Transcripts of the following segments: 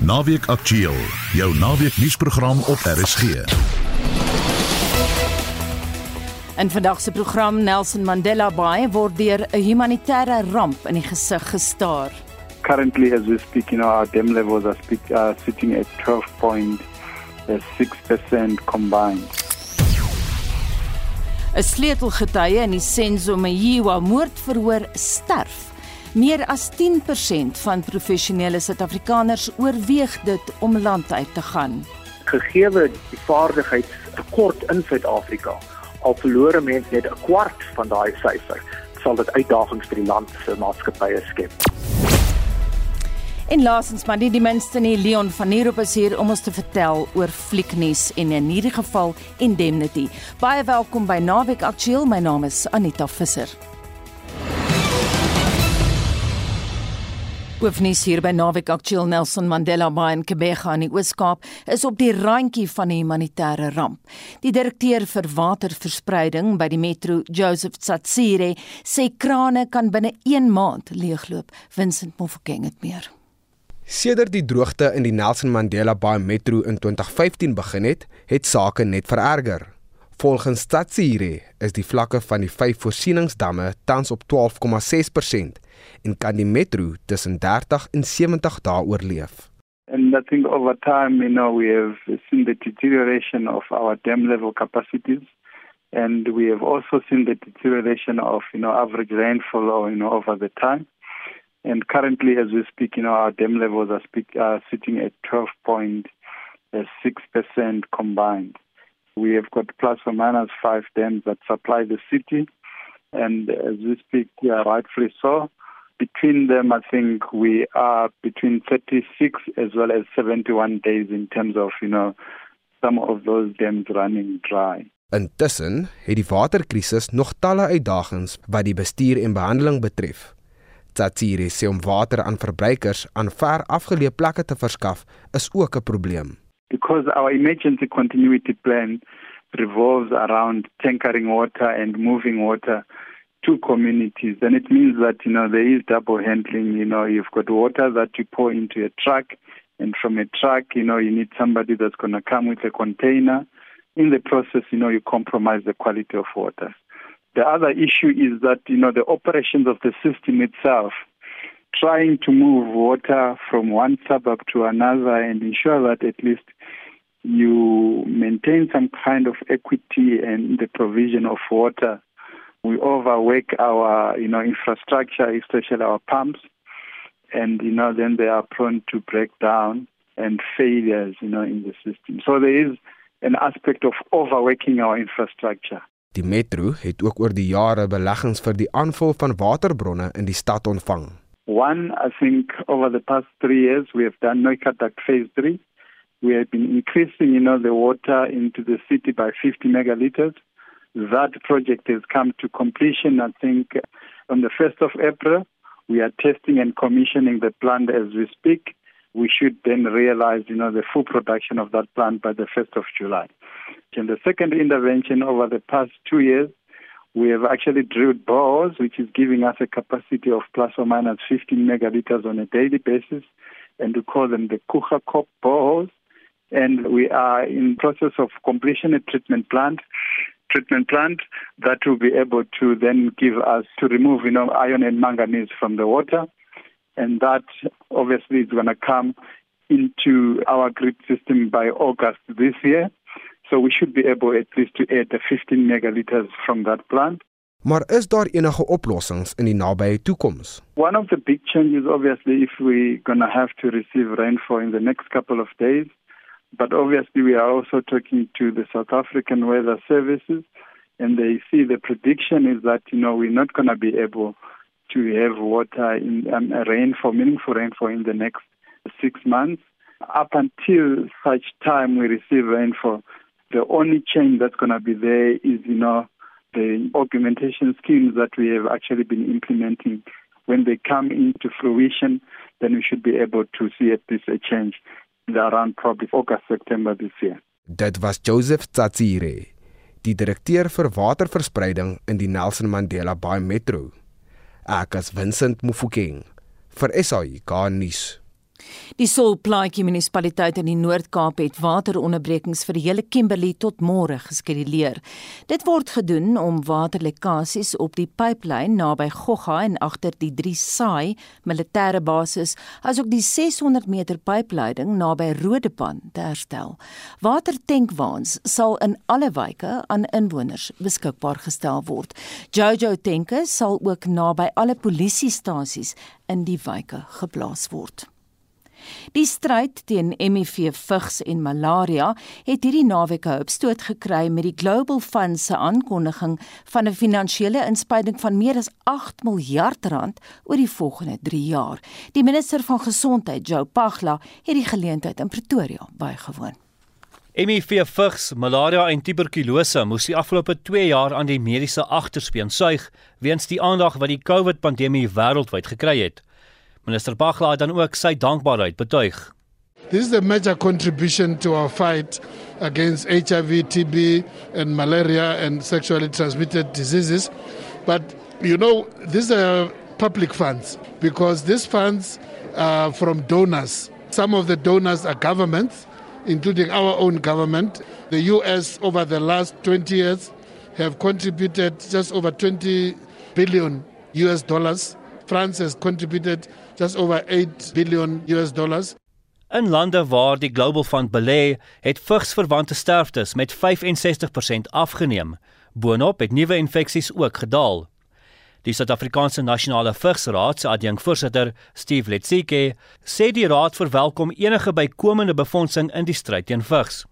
Naweek Aktueel, jou naweek nuusprogram op RSG. In vandag se program Nelson Mandela Bay word deur 'n humanitêre ramp in die gesig gestaar. Currently as we speak, you know, our dam levels are speak, uh, sitting at 12.6% combined. 'n Sleutelgetuie in die Senzo Mayiwa moordverhoor sterf. Meer as 10% van professionele Suid-Afrikaners oorweeg dit om land uit te gaan. Gegee die vaardigheidstekort in Suid-Afrika, al verlore mense net 'n kwart van daai syfer, sal dit uitdagings vir die land se maatskappye skep. En laasens maar nie die minste nie Leon van Heerop is hier om ons te vertel oor flieknuus en in hierdie geval Indemnity. Baie welkom by Naweek Aktueel. My naam is Anita Visser. Hoofnuus hier by Naweek Aktueel Nelson Mandela Bay in Kebega in die Oos-Kaap is op die randjie van 'n humanitêre ramp. Die direkteur vir waterverspreiding by die Metro, Joseph Tsatsire, sê krane kan binne 1 maand leegloop. Vincent Mofokeng het meer. Sedert die droogte in die Nelson Mandela Bay Metro in 2015 begin het, het sake net vererger. Volgens Tsatsire is die vlakke van die vyf voorsieningsdamme tans op 12,6% en kan die metro tussen 30 en 70 dae oorleef. And I think over time, you know, we have seen the deterioration of our dam level capacities. And we have also seen the deterioration of, you know, average rainfall, or, you know, over the time. And currently, as we speak, you know, our dam levels are, speak, are sitting at 12.6% combined. We have got plus or minus five dams that supply the city. And as we speak, yeah, rightfully so, between them, I think we are between 36 as well as 71 days in terms of, you know, some of those dams running dry. Intussen het die waterkrisis nog talle uitdagings wat die bestuur en behandeling betref. Tsatsiri sê om water aan verbruikers aan ver afgeleë plekke te verskaf is ook 'n probleem. Because our emergency continuity plan revolves around tankering water and moving water two communities, then it means that, you know, there is double handling. You know, you've got water that you pour into a truck, and from a truck, you know, you need somebody that's going to come with a container. In the process, you know, you compromise the quality of water. The other issue is that, you know, the operations of the system itself, trying to move water from one suburb to another and ensure that at least you maintain some kind of equity in the provision of water we overwork our you know infrastructure especially our pumps and you know then they are prone to break down and failures you know in the system so there is an aspect of overworking our infrastructure Die metro het ook oor die jare beleggings vir die aanvul van waterbronne in die stad ontvang. One, I think over the past 3 years we have done Noikadak phase 3. We have been increasing you know the water into the city by 50 megaliters. That project has come to completion, I think, on the 1st of April. We are testing and commissioning the plant as we speak. We should then realize, you know, the full production of that plant by the 1st of July. In the second intervention over the past two years, we have actually drilled bores, which is giving us a capacity of plus or minus 15 megaliters on a daily basis, and we call them the Kucha Kop bores. And we are in process of completion a treatment plant treatment plant that will be able to then give us to remove you know iron and manganese from the water. And that obviously is going to come into our grid system by August this year. So we should be able at least to add the 15 megaliters from that plant. Maar is daar enige oplossings in die nabye toekoms? One of the big changes obviously if we going to have to receive rainfall in the next couple of days But obviously, we are also talking to the South African Weather Services, and they see the prediction is that you know we're not going to be able to have water in um, rainfall, meaningful rainfall in the next six months. Up until such time we receive rainfall, the only change that's going to be there is you know the augmentation schemes that we have actually been implementing. When they come into fruition, then we should be able to see at least a change around probably August September this year. Dit was Joseph Tsatsire, die direkteur vir waterverspreiding in die Nelson Mandela Bay Metro. Ek is Vincent Mufokeng vir SAI Garnis. Die Solplaatjie munisipaliteit in die Noord-Kaap het wateronderbrekings vir die hele Kimberley tot môre geskeduleer. Dit word gedoen om waterlekkasies op die pyplyn naby Gogga en agter die 3 Saai militêre basis, asook die 600 meter pypleiding naby Rodepan te herstel. Watertankwaans sal in alle wyke aan inwoners beskikbaar gestel word. Jojo tanke sal ook naby alle polisiestasies in die wyke geplaas word. Die stryd teen HIV, vigs en malaria het hierdie naweek 'n opstoot gekry met die Global Fund se aankondiging van 'n finansiële inspuiting van meer as 8 miljard rand oor die volgende 3 jaar. Die minister van gesondheid, Joe Pagla, het die geleentheid in Pretoria bygewoon. HIV, vigs, malaria en tuberkulose moes die afgelope 2 jaar aan die mediese agterspeen suig weens die aandag wat die COVID-pandemie wêreldwyd gekry het. Minister Bagla het dan ook sy dankbaarheid betuig. This is a major contribution to our fight against HIV, TB and malaria and sexually transmitted diseases. But you know, these are public funds because these funds are from donors. Some of the donors are governments, including our own government. The US over the last 20 years have contributed just over 20 billion US dollars. France has contributed just over 8 billion US dollars. In lande waar die Global Fund belê, het vigsverwante sterftes met 65% afgeneem. Boonop het nuwe infeksies ook gedaal. Die Suid-Afrikaanse Nasionale Vigsraad se adjunkvoorsitter, Steve Letsike, sê die raad verwelkom enige bykomende befondsing in die stryd teen vigs.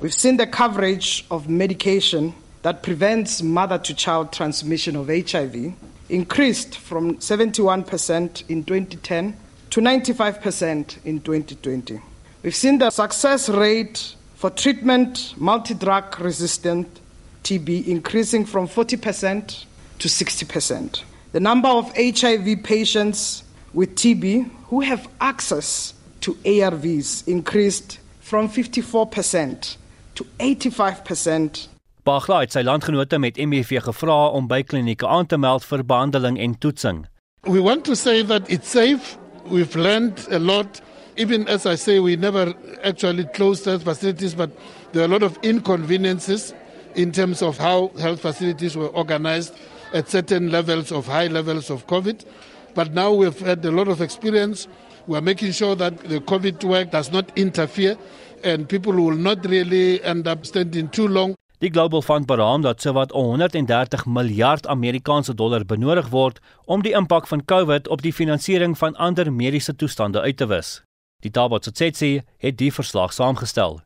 We've seen the coverage of medication that prevents mother to child transmission of HIV increased from 71% in 2010 to 95% in 2020. We've seen the success rate for treatment multi drug resistant TB increasing from 40% to 60%. The number of HIV patients with TB who have access to ARVs increased from 54% to 85% Bagla het sy landgenote met HIV gevra om by klinieke aan te meld vir behandeling en toetsing. We want to say that it's safe. We've learned a lot. Even as I say, we never actually closed health facilities, but there are a lot of inconveniences in terms of how health facilities were organized at certain levels of high levels of COVID. But now we've had a lot of experience. We're making sure that the COVID work does not interfere and people will not really end up standing too long Die Global Fund beraam dat sowat 130 miljard Amerikaanse dollar benodig word om die impak van COVID op die finansiering van ander mediese toestande uit te wis. Die Tabot Tsetse het die verslag saamgestel.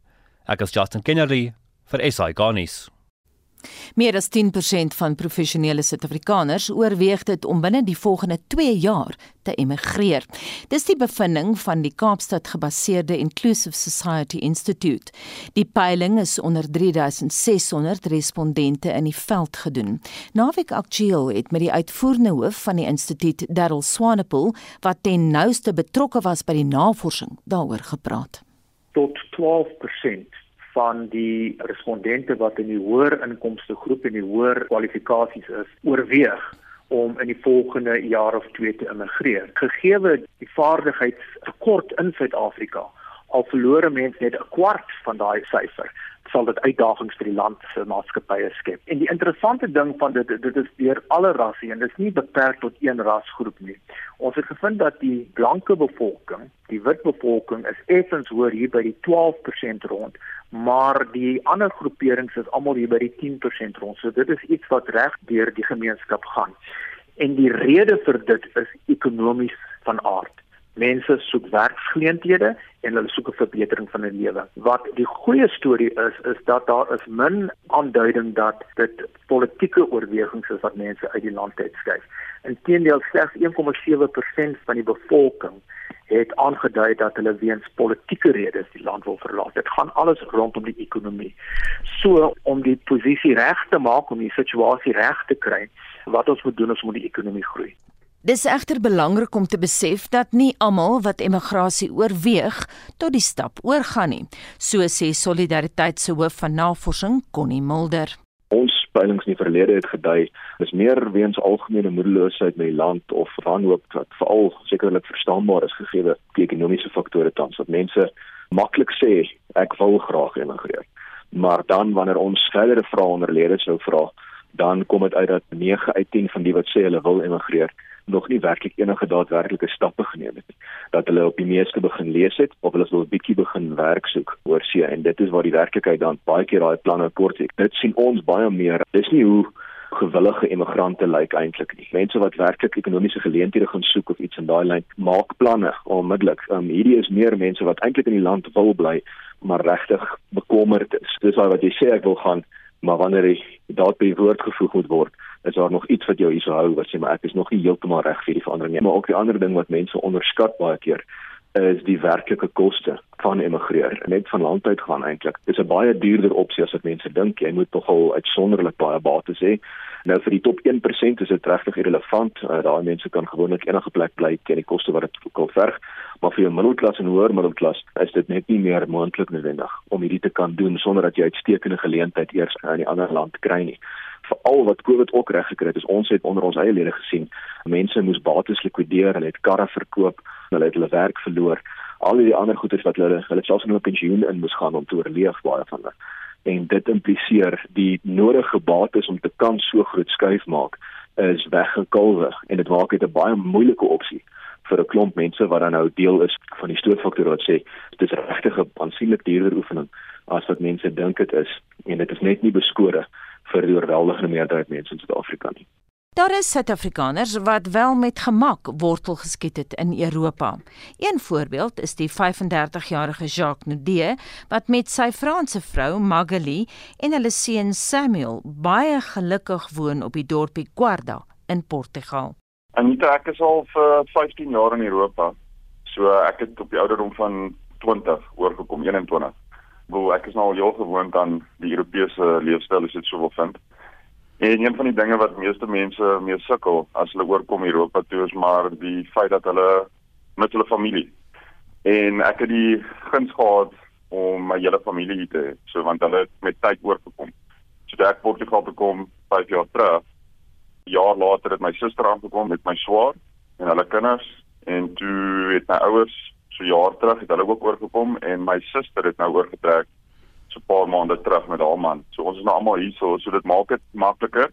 Ek is Justin Kennedy vir SI Garnis. Meer as 10% van professionele Suid-Afrikaners oorweeg dit om binne die volgende 2 jaar te emigreer. Dis die bevinding van die Kaapstad gebaseerde Inclusive Society Institute. Die peiling is onder 3600 respondente in die veld gedoen. Naweek Aktueel het met die uitvoerende hoof van die instituut, Darryl Swanepoel, wat ten nouste betrokke was by die navorsing, daaroor gepraat. Tot 12% van die respondente wat in die hoër inkomste groep en die hoër kwalifikasies is, oorweeg om in die volgende jaar of 2 te immigreer. Gegeewe die vaardigheidstekort in Suid-Afrika, al verlore mense net 'n kwart van daai syfer sal dit uitdagings vir die land se maatskappye skep. En die interessante ding van dit dit is deur alle rasse en dit is nie beperk tot een rasgroep nie. Ons het gevind dat die blanke bevolking, die wit bevolking is effens hoër hier by die 12% rond, maar die ander groeperings is almal hier by die 10% rond. So dit is iets wat reg deur die gemeenskap gaan. En die rede vir dit is ekonomies van aard. Mense soek werksgeleenthede en hulle soek 'n verbetering van hulle lewe. Wat die goeie storie is, is dat daar is min aanduiding dat dit politieke oorwegings is wat mense uit die land uitskuif. Inteendeel slegs 1,7% van die bevolking het aangedui dat hulle weens politieke redes die land wil verlaat. Dit gaan alles rondom die ekonomie. So om die posisie reg te maak om die situasie reg te kry, wat ons moet doen is om die ekonomie groei. Dis egter belangrik om te besef dat nie almal wat emigrasie oorweeg tot die stap oorgaan nie, so sê Solidariteit se hoof van navorsing, Connie Mulder. Ons peilings in die verlede het gedui, is meer weens algemene moedeloosheid met die land of wanhoop wat veral sekerlik verstaanbaar is gegee die ekonomiese faktore tans wat mense maklik sê ek wil graag emigreer. Maar dan wanneer ons verdere vrae onder lede sou vra, dan kom dit uit dat 9 uit 10 van die wat sê hulle wil emigreer nog nie werklik enige daadwerklike stappe geneem het nie. Dat hulle op die meeste begin lees het of hulle wil 'n bietjie begin werk soek oor see en dit is waar die werklikheid dan baie keer daai planne kort het. Dit sien ons baie meer. Dis nie hoe gewillige emigrante lyk eintlik nie. Mense wat werklik ekonomiese geleenthede gaan soek of iets in daai lyn maak planne onmiddellik. Um, hierdie is meer mense wat eintlik in die land wil bly maar regtig bekommerd is. Dis waar wat jy sê ek wil gaan maar wanneer jy daar by woord gevoeg moet word is daar nog iets wat jou hierso hou wat sê maar ek is nog nie heeltemal reg vir die verandering nie. Maar ook die ander ding wat mense onderskat baie keer is die werklike koste van emigreer. Net van land uit gaan eintlik. Dis 'n baie duurder opsie as wat mense dink. Jy moet nogal uitsonderlik baie bates hê. Nou vir die top 1% is dit regtig irrelevant. Uh, daai mense kan gewoonlik enige plek bly teen die koste wat dit ook al verg. Maar vir jou middelklas en hoër middelklas is dit net nie meer moontlik noodwendig om hierdie te kan doen sonder dat jy uitstekende geleentheid eers in 'n ander land kry nie veral wat Covid ook reg gekry het, is ons het onder ons eie lede gesien, mense moes bates likwideer, hulle het karre verkoop, hulle het hulle werk verloor. Al die ander goederes wat hulle hulle selfs in hulle pensioen in moes gaan om te oorleef baie van hulle. En dit impliseer die nodige bates om te kan so groot skuif maak is weggekalwe en dit maak dit 'n baie moeilike opsie vir 'n klomp mense wat dan nou deel is van die stootfaktor wat sê dit is regtig 'n aansienlik duurder oefening as wat mense dink dit is en dit is net nie beskore vir die oorweldigende meerderheid mense in Suid-Afrika nie. Daar is Suid-Afrikaners wat wel met gemak wortel geskiet het in Europa. Een voorbeeld is die 35-jarige Jacques Nudee wat met sy Franse vrou Magali en hulle seun Samuel baie gelukkig woon op die dorpie Guarda in Portugal. Anita, ek is al vir 15 jaar in Europa. So ek het op die ouderdom van 20 oorgekom, 21 wil ek is nou al heel gewoond aan die Europese leefstyl as dit sou wil vind. En een van die dinge wat meeste mense mee sukkel as hulle oorkom Europa toe is maar die feit dat hulle met hulle familie. En ek het die guns gehad om my hele familie hier te hê, so want hulle het met tyd oorgekom. So ek Portugal toe kom 5 jaar terug. Jaar later het my suster aangekom met my swaar en hulle kinders en toe het my ouers so jaar terug het hulle ook oorgekom en my suster het nou oorgetrek so 'n paar maande terug met haar man. So ons is nou almal hier so so dit maak dit makliker.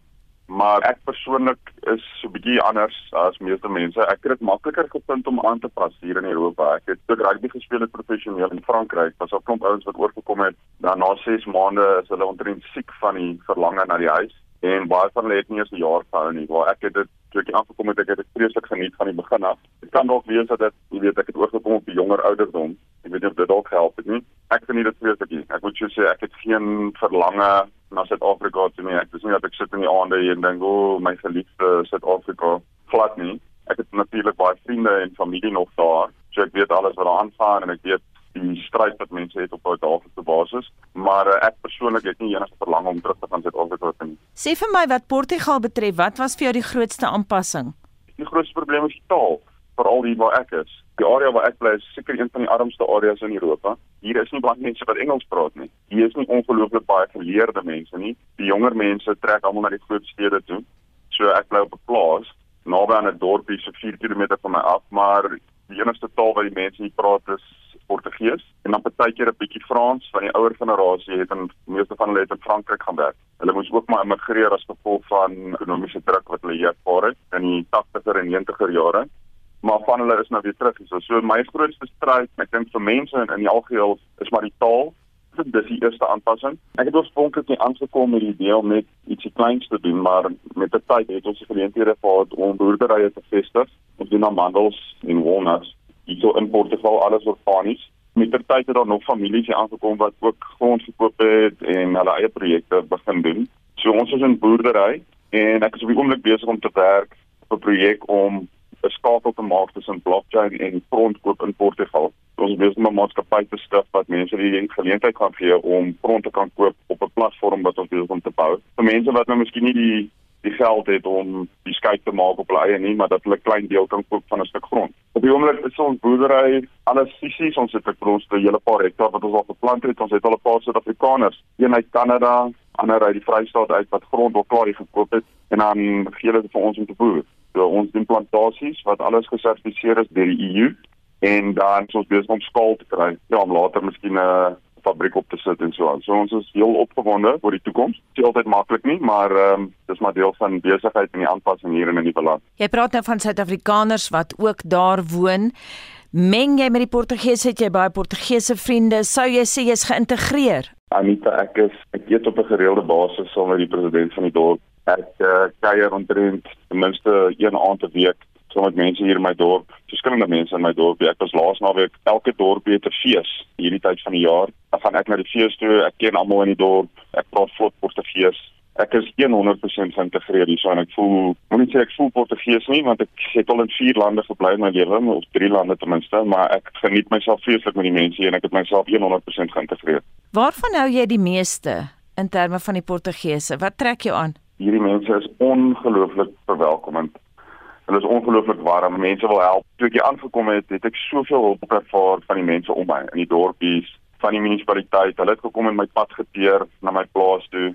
Maar ek persoonlik is so 'n bietjie anders as meeste mense. Ek het dit makliker gevind om aan te pas hier in Europa. Ek het ook rugby gespeel het professioneel in Frankryk. Was al klomp ouens wat oorgekom het. Dan na 6 maande is hulle omtrent siek van die verlange na die huis en baie van hulle het nie eens 'n jaar gehou nie. Waar ek het dit toe ek aangekom het, ek het dit vreeslik geniet van die begin af. Dit kan dalk wees dat dit, jy weet, ek het oorgekom op die jonger ouderdom. Ek weet nie of dit dalk help het nie. Ek geniet dit vreeslik nie. Ek moet jou sê ek het geen verlange na Suid-Afrika toe nie. Ek dis nie dat ek sit in die aande en dink, "O, oh, my geliefde Suid-Afrika." Glad nie. Ek het natuurlik baie vriende en familie nog daar. So ek weet alles wat daar aangaan en ek weet die stryd wat mense het op 'n daaglikse basis, maar uh, ek persoonlik het nie enige verlang om terug te gaan Suid-Afrika toe nie. Sê vir my wat Portugal betref, wat was vir jou die grootste aanpassing? Die grootste probleem is die taal, veral hier waar ek is. Die area waar ek bly is seker een van die armste areas in Europa. Hier is nie baie mense wat Engels praat nie. Hier is nie ongelooflik baie geleerde mense nie. Die jonger mense trek almal na die groot stede toe. So ek bly op 'n plaas naby aan 'n dorpie so 4 km van my af, maar die enigste taal wat die mense hier praat is Portugees en dan partykeer 'n bietjie Frans van die ouer generasie het in meeste van hulle het in Frankryk gaan werk. Hulle moes ook maar immigreer as gevolg van ekonomiese druk wat hulle hier ervaar het in die 80er en 90er jare. Maar van hulle is nou weer terug. So, so my grootste stryd, ek dink vir mense in, in die algeheel is maar die taal. Dit is die eerste aanpassing. Ek het oorspronklik nie aangekom met die idee om net ietsie kleins te doen, maar met die tyd het ons geleenthede gehad om boerderye te vestig, ons doen amandels en walnuts hier in Portugal alles organies. Met die tyd het daar nog families hier aangekom wat ook grond gekoop het en hulle eie projekte begin doen. So ons is in boerdery en ek is op die oomblik besig om te werk op 'n projek om 'n skakel te maak tussen blockchain en grondkoop in Portugal. Ons is besig om 'n maatskappy te stig wat mense die geleentheid gaan gee om grond te kan koop op 'n platform wat ons besig om te bou. Vir mense wat nou miskien nie die die geld het om die skei te maak op hulle eie nie, maar dat hulle 'n klein deel kan koop van 'n stuk grond. Op die oomblik is ons boerdery alles fisies, ons het 'n groot hele paar hektaar wat ons al geplant het. Ons het al 'n paar Suid-Afrikaners, een uit Kanada, ander uit die Vrystaat uit wat grond wil klaar gekoop het en dan gee hulle dit vir ons om te boer. So ons doen plantasies wat alles gesertifiseer is deur die EU en dan ons besig om skaal te kry. Ja, om later miskien 'n uh, fabriek op te sit en so aan. So ons is heel opgewonde vir die toekoms. Dit is altyd maklik nie, maar ehm um, dis maar deel van besigheid en die aanpassing hier in die land. Jy praat nou van Suid-Afrikaners wat ook daar woon. Meng jy met die Portugese, het jy baie Portugese vriende? Sou jy sê jy's geïntegreer? Anita, ek is ek eet op 'n gereelde basis saam met die president van die dorp. Ek uh, kuier omtrent ten minste een aand 'n week saam met mense hier in my dorp, verskillende mense in my dorp. Ek was laas naweek elke dorp het 'n fees hierdie tyd van die jaar. Dan gaan ek na die fees toe. Ek ken almal in die dorp. Ek praat vlot Portugees ek is 100% geïntegreer hier so en ek voel moenie sê ek voel Portugees nie want ek het al in 4 lande gebly in my lewe of 3 lande ten minste maar ek geniet myself vreeslik met die mense hier en ek het myself 100% geïntegreer. Waarvan hou jy die meeste in terme van die Portugese? Wat trek jou aan? Hierdie mense is ongelooflik verwelkomend. Hulle is ongelooflik warm. Mense wil help. Toe ek hier aangekom het, het ek soveel hulp ervaar van die mense om my in die dorpies, van die munisipaliteit. Hulle het gekom en my pad geteer na my plaas toe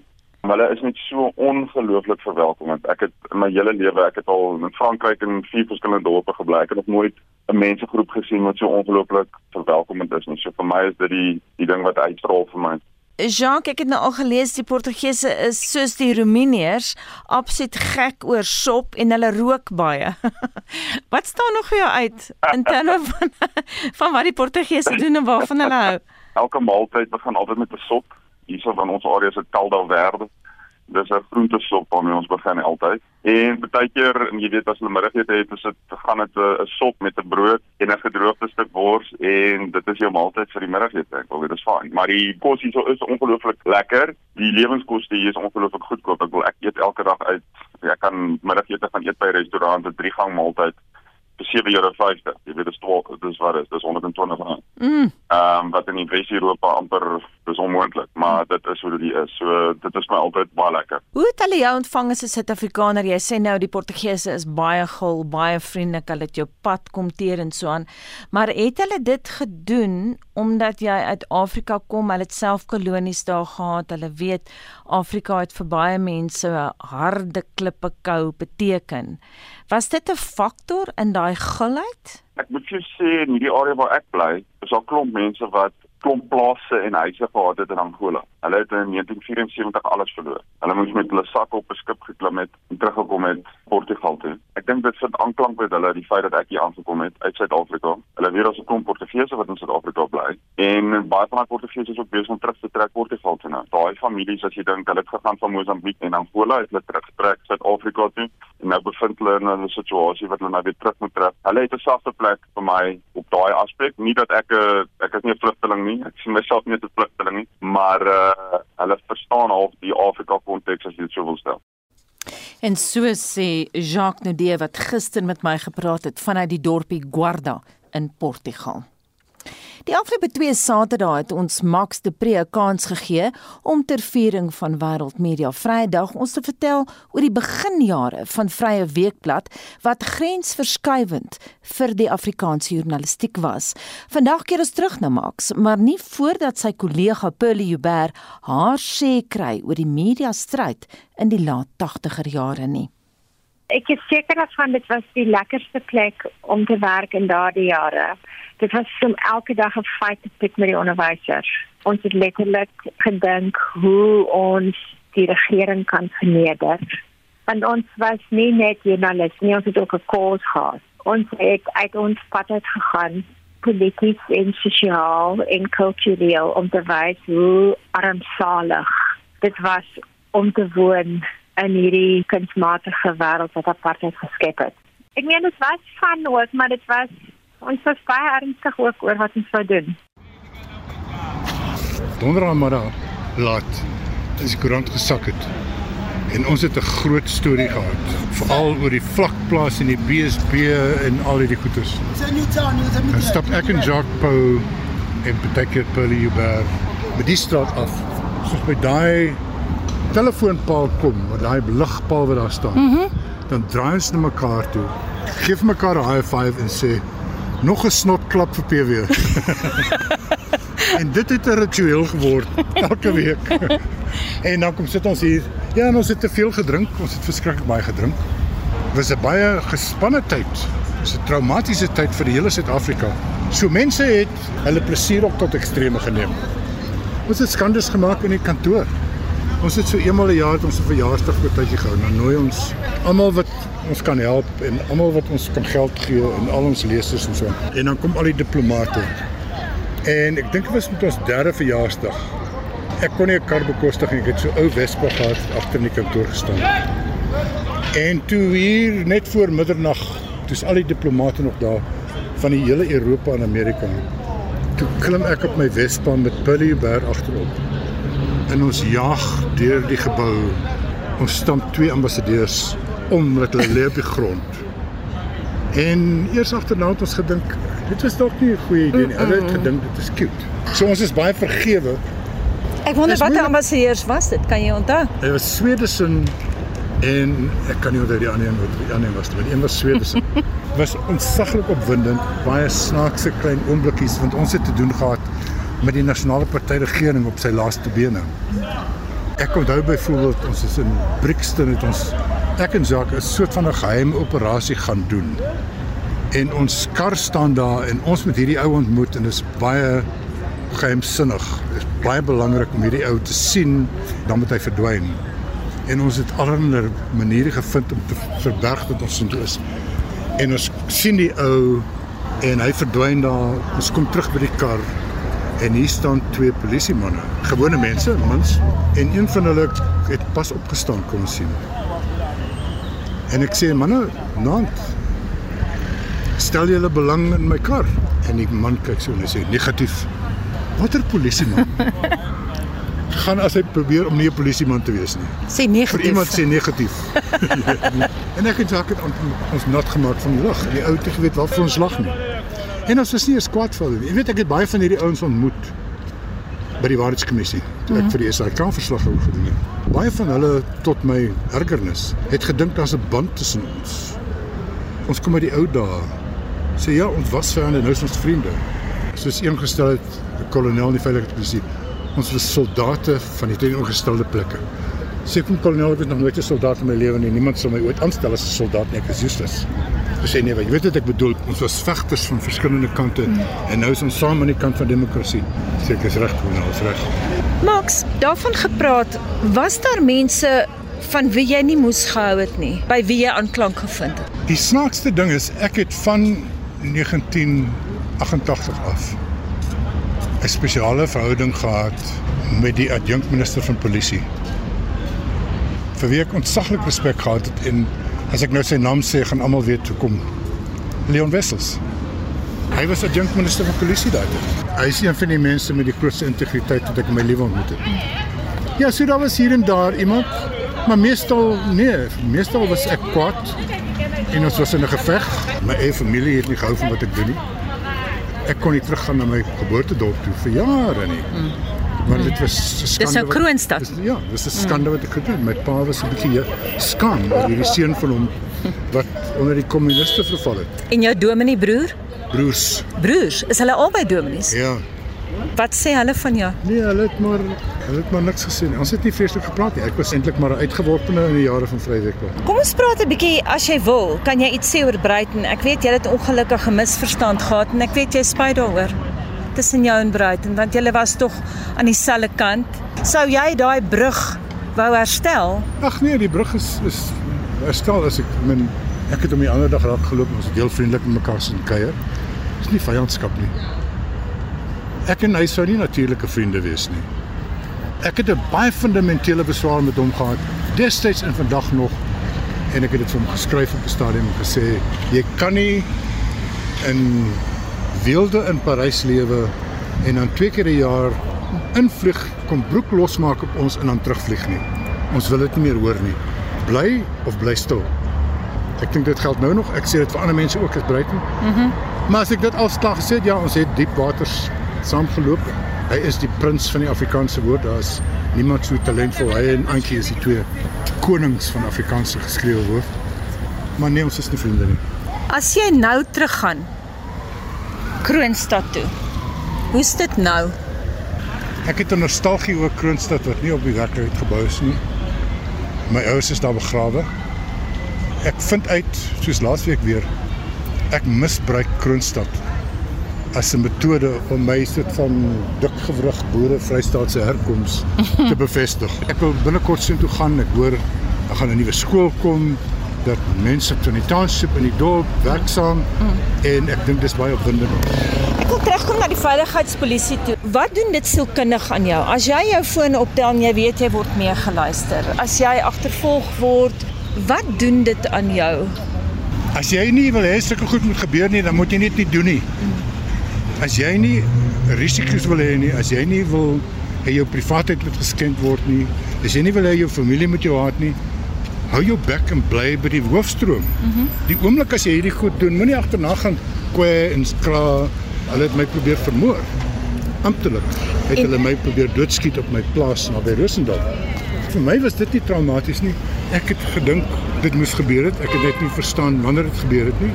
hulle is net so ongelooflik verwelkomend. Ek het in my hele lewe, ek het al in Frankryk in vier verskillende dorpe gebly. Ek het nog nooit 'n mensegroep gesien wat so ongelooflik verwelkomend is nie. So vir my is dit die die ding wat uitstraal vir my. Jean, ek het nou al gelees die Portugese is soos die Roemeniërs, absoluut gek oor sop en hulle rook baie. wat staan nog vir jou uit in terme van van wat die Portugese doen en waarvan hulle hou? Elke maaltyd begin altyd met 'n sop hierso van ons area se Calda Verde. Dis 'n groentesop waarmee ons begin altyd. En baie keer, jy weet as hulle middagete het, is dit gaan dit 'n sop met 'n brood en 'n gedroogde stuk wors en dit is jou maaltyd vir die middagete. Ek wil dit is fyn, maar die kos hier is ongelooflik lekker. Die lewenskoste hier is ongelooflik goedkoop. Ek wil ek eet elke dag uit. Ek kan middagete gaan eet by restaurante, drie gang maaltyd 7,50. Jy weet dit is 12, dis wat is, dis 120 rand. Mm. Ehm um, wat in Wes-Europa amper dis onmoontlik, maar dit is hoe dit is. So dit is my altyd baie lekker. Hoe het hulle jou ontvang as 'n Suid-Afrikaner? Jy sê nou die Portugese is baie gul, baie vriendelik. Hulle het jou pad kom teer en so aan. Maar het hulle dit gedoen omdat jy uit Afrika kom? Hulle het self kolonies daar gehad. Hulle weet Afrika het vir baie mense 'n harde klippe kou beteken. Was dit 'n faktor in daai gulheid? Ek moet jou sê in hierdie area waar ek bly, is daar klomp mense wat klomp plase en huise gehad het in Angola. Hulle het in 1974 alles verloor. Hulle moes met hulle sakke op 'n skip geklim het en teruggekom het Portugal toe. Ek dink dit vind aanklank met hulle die feit dat ek hier aangekom het uit Suid-Afrika. Hulle weet is 'n klomp Portugese wat in Suid-Afrika bly en baie van die Portugese is ook besig om terug te trek Portugal toe nou. Daai families as jy dink hulle het gegaan van Mosambiek en Angola het hulle teruggetrek Suid-Afrika toe en nou bevind hulle in 'n situasie wat hulle nou weer terug moet trek. Hulle het 'n sagte plek vir my op daai aspek. Nie dat ek 'n ek is nie 'n vlugteling nie. Ek sien myself nie as 'n vlugteling nie, maar uh hulle verstaan half die Afrika konteks as jy dit sou wil stel. En so sê Jacques Nudee wat gister met my gepraat het vanuit die dorpie Guarda in Portugal. Die afgelope 2 Saterdae het ons Max de Pre 'n kans gegee om ter viering van Wêreld Media Vrydag ons te vertel oor die beginjare van Vrye Weekblad wat grensverskuivend vir die Afrikaanse journalistiek was. Vandag keer ons terug na Max, maar nie voordat sy kollega Pearlie Huber haar sê kry oor die media stryd in die laat 80er jare nie. Ek is seker dat dit was die lekkerste plek om te werk in daardie jare dit was om elke dag 'n fight te pik met die onderwysers. Ons het letterlik gedink hoe ons die regering kan verneder. Want ons was nie net journaliste nie, ons het ook 'n kous gehad. Ons het uit ons pad uit gegaan polities en sosiaal en kultureel om te wys hoe armsalig dit was om te woon in hierdie kunsmatige wêreld wat apartheid geskep het. Ek meen dit was van ook, maar dit was ons was baie ernstig ook oor wat ons wou doen. Donderdagoggend laat is die koerant gesak het. En ons het 'n groot storie gehad, veral oor die vlakplaas en die BSB en al hierdie goeters. Ons stap ek en Jacques Pau en Peter Pully Uber met die straat af. Soos by daai telefoonpaal kom, waar daai ligpaal wat daar staan. Mm -hmm. Dan draai ons na mekaar toe. Geef mekaar 'n high five en sê nog 'n snotklap vir PW. en dit het 'n ritueel geword elke week. en dan kom sit ons hier. Ja, en ons het te veel gedrink. Ons het verskriklik baie gedrink. Dit was 'n baie gespanne tyd. Dit was 'n traumatiese tyd vir die hele Suid-Afrika. So mense het hulle plesier op tot extreme geneem. Ons het skandes gemaak in die kantoor. Ons het so eenmal 'n jaar het ons 'n verjaarsdag partytjie gehou. Dan nooi ons almal wat ons kan help en almal wat ons kan geld gee en al ons lesers en so. En dan kom al die diplomate. En ek dink dit was met ons derde verjaarsdag. Ek kon nie 'n kar bekostig nie. Ek het so ou Vespa gehad agter in die kantoor gestaan. En toe hier net voor middernag, toe's al die diplomate nog daar van die hele Europa en Amerika. Toe klim ek op my Vespa met Billy Bear agterop. En ons jag deur die gebou. Ons stamp twee ambassadeurs om met hulle lê op die grond. En eers agterna het ons gedink dit was dalk nie 'n goeie idee nie. Hulle het gedink dit is cute. So ons is baie vergewe. Ek wonder watter ambassadeurs was dit? Kan jy onthou? Dit was Swedesen en ek kan nie onthou die ander een wat die ander een was maar die een was Swedesen. was ontsaglik opwindend, baie snaakse klein oomblikkies want ons het te doen gehad met die nasionale party regering op sy laaste bene. Ek onthou byvoorbeeld ons is in Brixton het ons ek en Jacques 'n soort van 'n geheime operasie gaan doen. En ons kar staan daar en ons met hierdie ou ontmoet en dit is baie geheimsinnig. Dit is baie belangrik om hierdie ou te sien dan moet hy verdwyn. En ons het allerlei maniere gevind om te verberg dat ons intoe is. En ons sien die ou en hy verdwyn daar. Ons kom terug by die kar en hier staan twee polisiemanne, gewone mense, mans, en een van hulle het pas opgestaan kom sien. En ek sê manne, naand. Stel julle belang in my kar? En die man kyk so en hy sê negatief. Watter polisieman? gaan as hy probeer om nie 'n polisieman te wees nie. Sê negatief. Vir iemand sê negatief. en ek het Jacques ons nat gemaak van die lag. Die ou het geweet wat vir ons lag nie. En ons was nie eens kwaad vir hulle. Jy weet ek het baie van hierdie ouens ontmoet by die waarheidskommissie toe ek Mhm. vir die SAK verslag wou gedoen het. Baie van hulle tot my ergernis het gedink daar's 'n band tussen ons. Ons kom uit die ou dae. Sê ja, ons was vyande, nou is ons vriende. Soos een gestel het, 'n kolonel in die veiligheidspolisie. Ons was soldate van die teenoorgestelde plekke. Sê kom kolonel, ek was nog nooit 'n soldaat in my lewe nie. Niemand sal my ooit aanstel as 'n soldaat nie. Ek is useless. Hy sê nee, jy weet wat ek bedoel. Ons was vegters van verskillende kante Mm. en nou is ons saam aan die kant van demokrasie. Ek is reg, kolonel, is reg. Max, daarvan gepraat, was daar mense van wie jy nie moes gehou het nie, by wie jy aanklank gevind het? Die snaakste ding is ek het van 1988 af 'n spesiale verhouding gehad met die adjunkminister van polisie. Vir wie ek ontsaglik respek gehad het en as ek nou sy naam sê, gaan almal weet hoekom. Leon Wessels. Hy was adjunkminister van polisie daai tyd. Hy is een van die mense met die grootste integriteit wat ek in my lewe ontmoet het. Ja, so daar was hier en daar iemand, maar meestal nee, meestal was ek kwaad en ons was in 'n geveg. My eie familie het nie gehou van wat ek doen nie. Ek kon nie teruggaan na my geboortedorp toe vir jare nie. Want dit was 'n skande. nou wat- Kroonstad. dis- Ja, dis 'n skande wat ek gedoen het. My pa was 'n bietjie skaam oor hierdie seun van hom wat onder die kommuniste verval het. En jou dominee broer? Broers. Broers, is hulle albei dominees? Ja. Wat sê hulle van jou? Nee, hulle het maar hulle het maar niks gesê nie. Ons het nie vreeslik gepraat nie. Ek was eintlik maar 'n uitgeworpene in die jare van Vryheidsweg. Kom ons praat 'n bietjie as jy wil. Kan jy iets sê oor Bruiten? Ek weet jy het 'n ongelukkige misverstand gehad en ek weet jy spyt daaroor. Tussen jou en Bruiten want julle was tog aan dieselfde kant. Sou jy daai brug wou herstel? Ag nee, die brug is is herstel as ek min ek het hom die ander dag raak geloop ons het heel vriendelik met mekaar sin kuier. Dis nie vyandskap nie. Ek en hy sou nie natuurlike vriende wees nie. Ek het 'n baie fundamentele beswaar met hom gehad destyds en vandag nog en ek het dit vir hom geskryf op 'n stadium en gesê jy kan nie in weelde in Parys lewe en dan twee keer 'n jaar invlieg, kom broek losmaak op ons en dan terugvlieg nie. Ons wil dit nie meer hoor nie. Bly of bly stil. Ek dink dit geld nou nog. Ek sê dit vir ander mense ook as Bruiten. Mhm. Maar as ek dit klaar gesê het, ja, ons het diep waters saamgeloop. Hy is die prins van die Afrikaanse woord. Daar's niemand so talentvol. Hy en Antjie is die twee konings van Afrikaanse geskrewe woord. Maar nee, ons is nie vriende nie. As jy nou teruggaan Kroonstad toe. Hoe's dit nou? Ek het 'n nostalgie oor Kroonstad wat nie op die werklikheid gebou is nie. My ouers is daar begrawe. Ek vind uit soos laasweek weer ek misbruik Kroonstad as 'n metode om my soort van dikgewrig boere Vrystaatse herkoms te bevestig. Ek wil binnekort sien toe gaan. Ek hoor daar gaan 'n nuwe skool kom dat mense van die township in die dorp werksaam mm. en ek dink dis baie opwindend. Ek wil terugkom na die veiligheidspolisie toe. Wat doen dit sielkundig aan jou? As jy jou foon optel en jy weet jy word meegeluister, as jy agtervolg word, wat doen dit aan jou? As jy nie wil hê sulke goed moet gebeur nie, dan moet jy dit nie doen nie. As jy nie risiko's wil hê nie, as jy nie wil hê jou privaatheid moet geskend word nie, as jy nie wil hê jou familie moet jou haat nie, hou jou bek en bly by die hoofstroom. Mm -hmm. Die oomblik as jy hierdie goed doen, moenie agterna gaan kwee en skra. Hulle het my probeer vermoor. Amptelik het en... hulle my probeer doodskiet op my plaas naby Rosendal. Vir my was dit nie traumaties nie. Ek het gedink dit moes gebeur het. Ek het net nie verstaan wanneer dit gebeur het nie.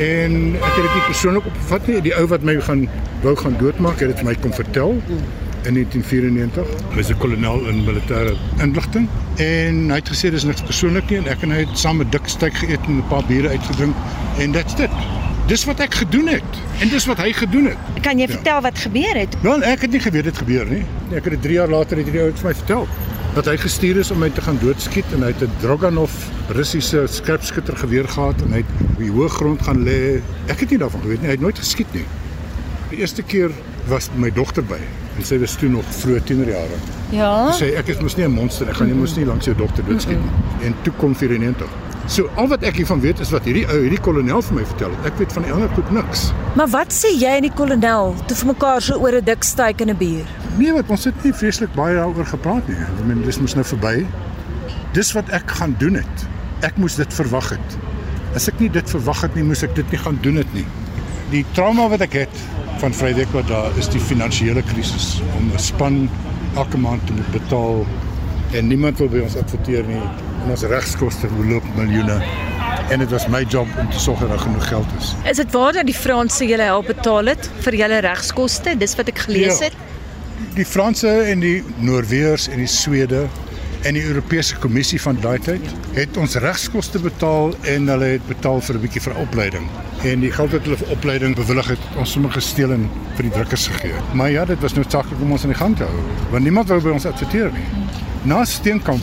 En ek het dit nie persoonlik opgevat nie. Die ou wat my gaan wou gaan doodmaak, het dit vir my kom vertel. Mm in 1994. Hy was 'n kolonel in militêre inligting en hy het gesê dis niks persoonlik nie en ek en hy het saam 'n dik steak geëet en 'n paar biere uitgedrink en that's it. Dis wat ek gedoen het en dis wat hy gedoen het. Kan jy ja. vertel wat gebeur het? Wel, ek het nie geweet dit gebeur nie. Ek het dit 3 jaar later het hierdie ou vir my vertel dat hy gestuur is om my te gaan doodskiet en hy het 'n Droganov Russiese skerpskutter geweer gehad en hy het op die hoë grond gaan lê. Ek het nie daarvan geweet nie. Hy het nooit geskiet nie. Die eerste keer was my dogter by en sy was toe nog vroeë tienerjare. Ja. Sy sê ek is mos nie 'n monster, ek gaan nie mos nie langs jou dogter doodskiet nie. Mm -mm. En toe kom 94. So al wat ek hiervan weet is wat hierdie ou, hierdie kolonel vir my vertel het. Ek weet van die ander goed niks. Maar wat sê jy en die kolonel toe vir mekaar so oor 'n dik steak en 'n bier? Nee, wat ons het nie vreeslik baie daaroor gepraat nie. Ek meen dis mos nou verby. Dis wat ek gaan doen het. Ek moes dit verwag het. As ek nie dit verwag het nie, moes ek dit nie gaan doen het nie. Die trauma wat ek het van Vrydag wat daar is die finansiële krisis om 'n span elke maand te moet betaal en niemand wil by ons adverteer nie en ons regskoste loop miljoene en dit was my job om te sorg dat daar genoeg geld is. Is dit waar dat die Franse julle help betaal het vir julle regskoste? Dis wat ek gelees ja. het. Die Franse en die Noorweërs en die Swede en die Europese Kommissie van daai tyd het ons regskoste betaal en hulle het betaal vir 'n bietjie vir opleiding. En die geld wat hulle vir opleiding bewillig het, ons sommer gesteel en vir die drukkers gegee. Maar ja, dit was noodsaaklik om ons aan die gang te hou, want niemand wou by ons adverteer nie. Na Steenkamp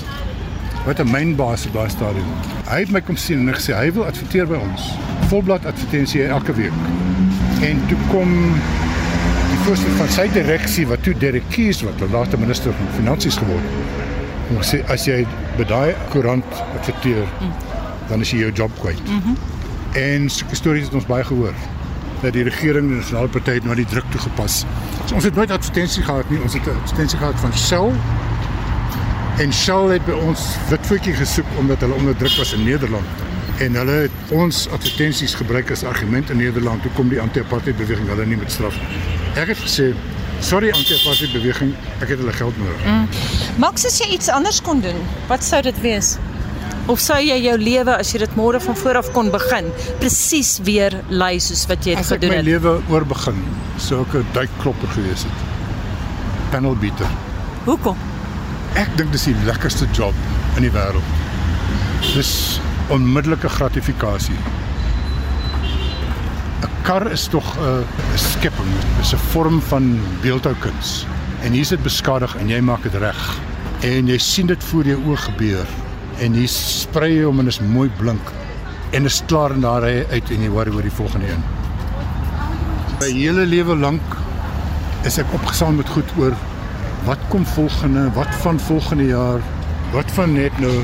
wat 'n mynbaas op daai stadium. Hy het my kom sien en gesê hy wil adverteer by ons. Volblad advertensie elke week. En toe kom die voorsitter van sy direksie wat toe Derek Kies wat later minister van finansies geword het Ons sê as jy by daai koerant adverteer, mm. dan is jy jou job kwyt. Mm -hmm. En sulke stories het ons baie gehoor dat die regering en die nasionale party het nou die druk toegepas. So ons het nooit advertensie gehad nie. Ons het 'n advertensie gehad van Shell. En Shell het by ons witvoetjie gesoek omdat hulle onder druk was in Nederland. En hulle het ons advertensies gebruik as argument in Nederland toe kom die anti-apartheid beweging hulle nie met straf. Ek het gesê Sorry anti-apartheid beweging, ek het hulle geld nodig. Mm. Max, as jy iets anders kon doen, wat sou dit wees? Of sou jy jou lewe as jy dit môre van voor af kon begin, presies weer lei soos wat jy het gedoen het? As ek my lewe oorbegin, sou ek 'n duikklopper gewees het. Panel beater. Hoekom? Ek dink dis die lekkerste job in die wêreld. Dis onmiddellike gratifikasie kar is tog 'n skepping, is 'n vorm van beeldhoukuns. En hier is dit beskadig en jy maak dit reg. En jy sien dit voor jou oë gebeur en jy sprei hom en is mooi blink en is klaar en daar hy uit en jy worry oor die volgende een. My hele lewe lank is ek opgesaam met goed oor wat kom volgende, wat van volgende jaar, wat van net nou.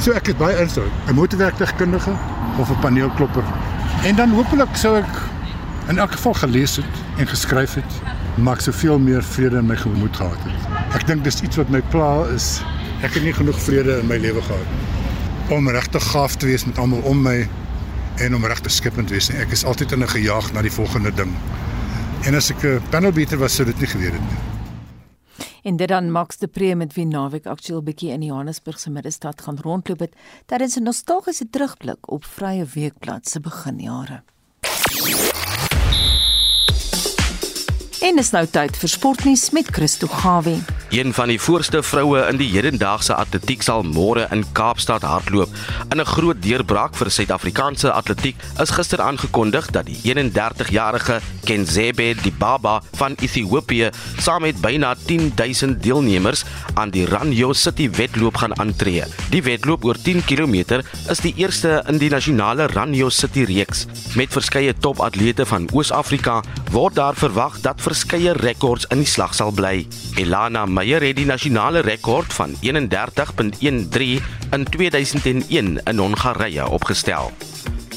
So ek is baie ernstig, 'n motorwerktuigkundige of 'n paneelklopper. En dan hopelik sou ek in elk geval gelees het en geskryf het, maak soveel meer vrede in my gemoed gehad het. Ek dink dis iets wat my pla is. Ek het nie genoeg vrede in my lewe gehad om regtig gaaf te wees met almal om my en om regtig skepend te wees. Ek is altyd in 'n gejaag na die volgende ding. En as ek 'n panel beater was, sou dit nie gebeur het nie. En dit dan Max de Pre met wie naweek aktueel bietjie in Johannesburg se middestad gaan rondloop het, tydens 'n nostalgiese terugblik op Vrye Weekblad se beginjare. En is nou tyd vir sportnuus met Christo Gawie. Een van die voorste vroue in die hedendaagse atletiek sal môre in Kaapstad hardloop. In 'n groot deurbraak vir Suid-Afrikaanse atletiek is gister aangekondig dat die 31-jarige Kenzebe Dibaba van Ethiopië saam met byna 10000 deelnemers aan die Ranyo City wedloop gaan aantree. Die wedloop oor 10 km is die eerste in die nasionale Ranyo City reeks. Met verskeie topatlete van Oos-Afrika word daar verwag dat verskeie rekords in die slag sal bly. Elana Meyer het die nasionale rekord van 31.13 in 2001 in Hongarye opgestel.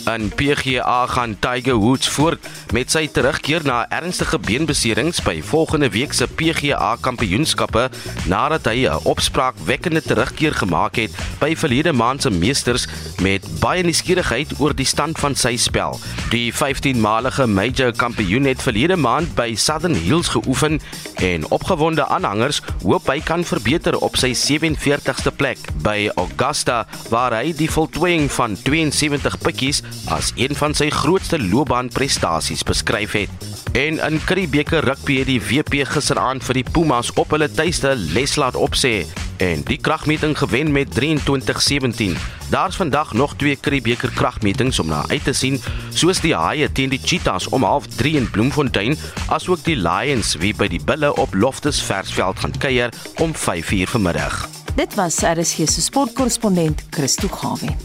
In PGA gaan Tiger Woods voort met sy terugkeer na ernstige beenbeserings by volgende week se PGA Kampioenskappe nadat hy 'n opspraakwekkende terugkeer gemaak het by verlede maand se meesters met baie nuuskierigheid oor die stand van sy spel. Die 15-malige major kampioen het verlede maand by Southern Hills geoefen en opgewonde aanhangers hoop hy kan verbeter op sy 47ste plek by Augusta waar hy die voltooiing van 72 pikkies as een van sy grootste loopbaanprestasies beskryf het. En in Curriebeeker rugby het die WP gisteraand vir die Pumas op hulle tuiste les laat opsê en die kragmeting gewen met 23-17. Daar's vandag nog twee Curriebeeker kragmetings om na uit te sien, soos die Haie teen die Cheetahs om 0:30 in Bloemfontein, asook die Lions wie by die Bulle op Loftus Versveld gaan kuier om 5:00 vanmiddag. Dit was RSG se sportkorrespondent Christo Gawe.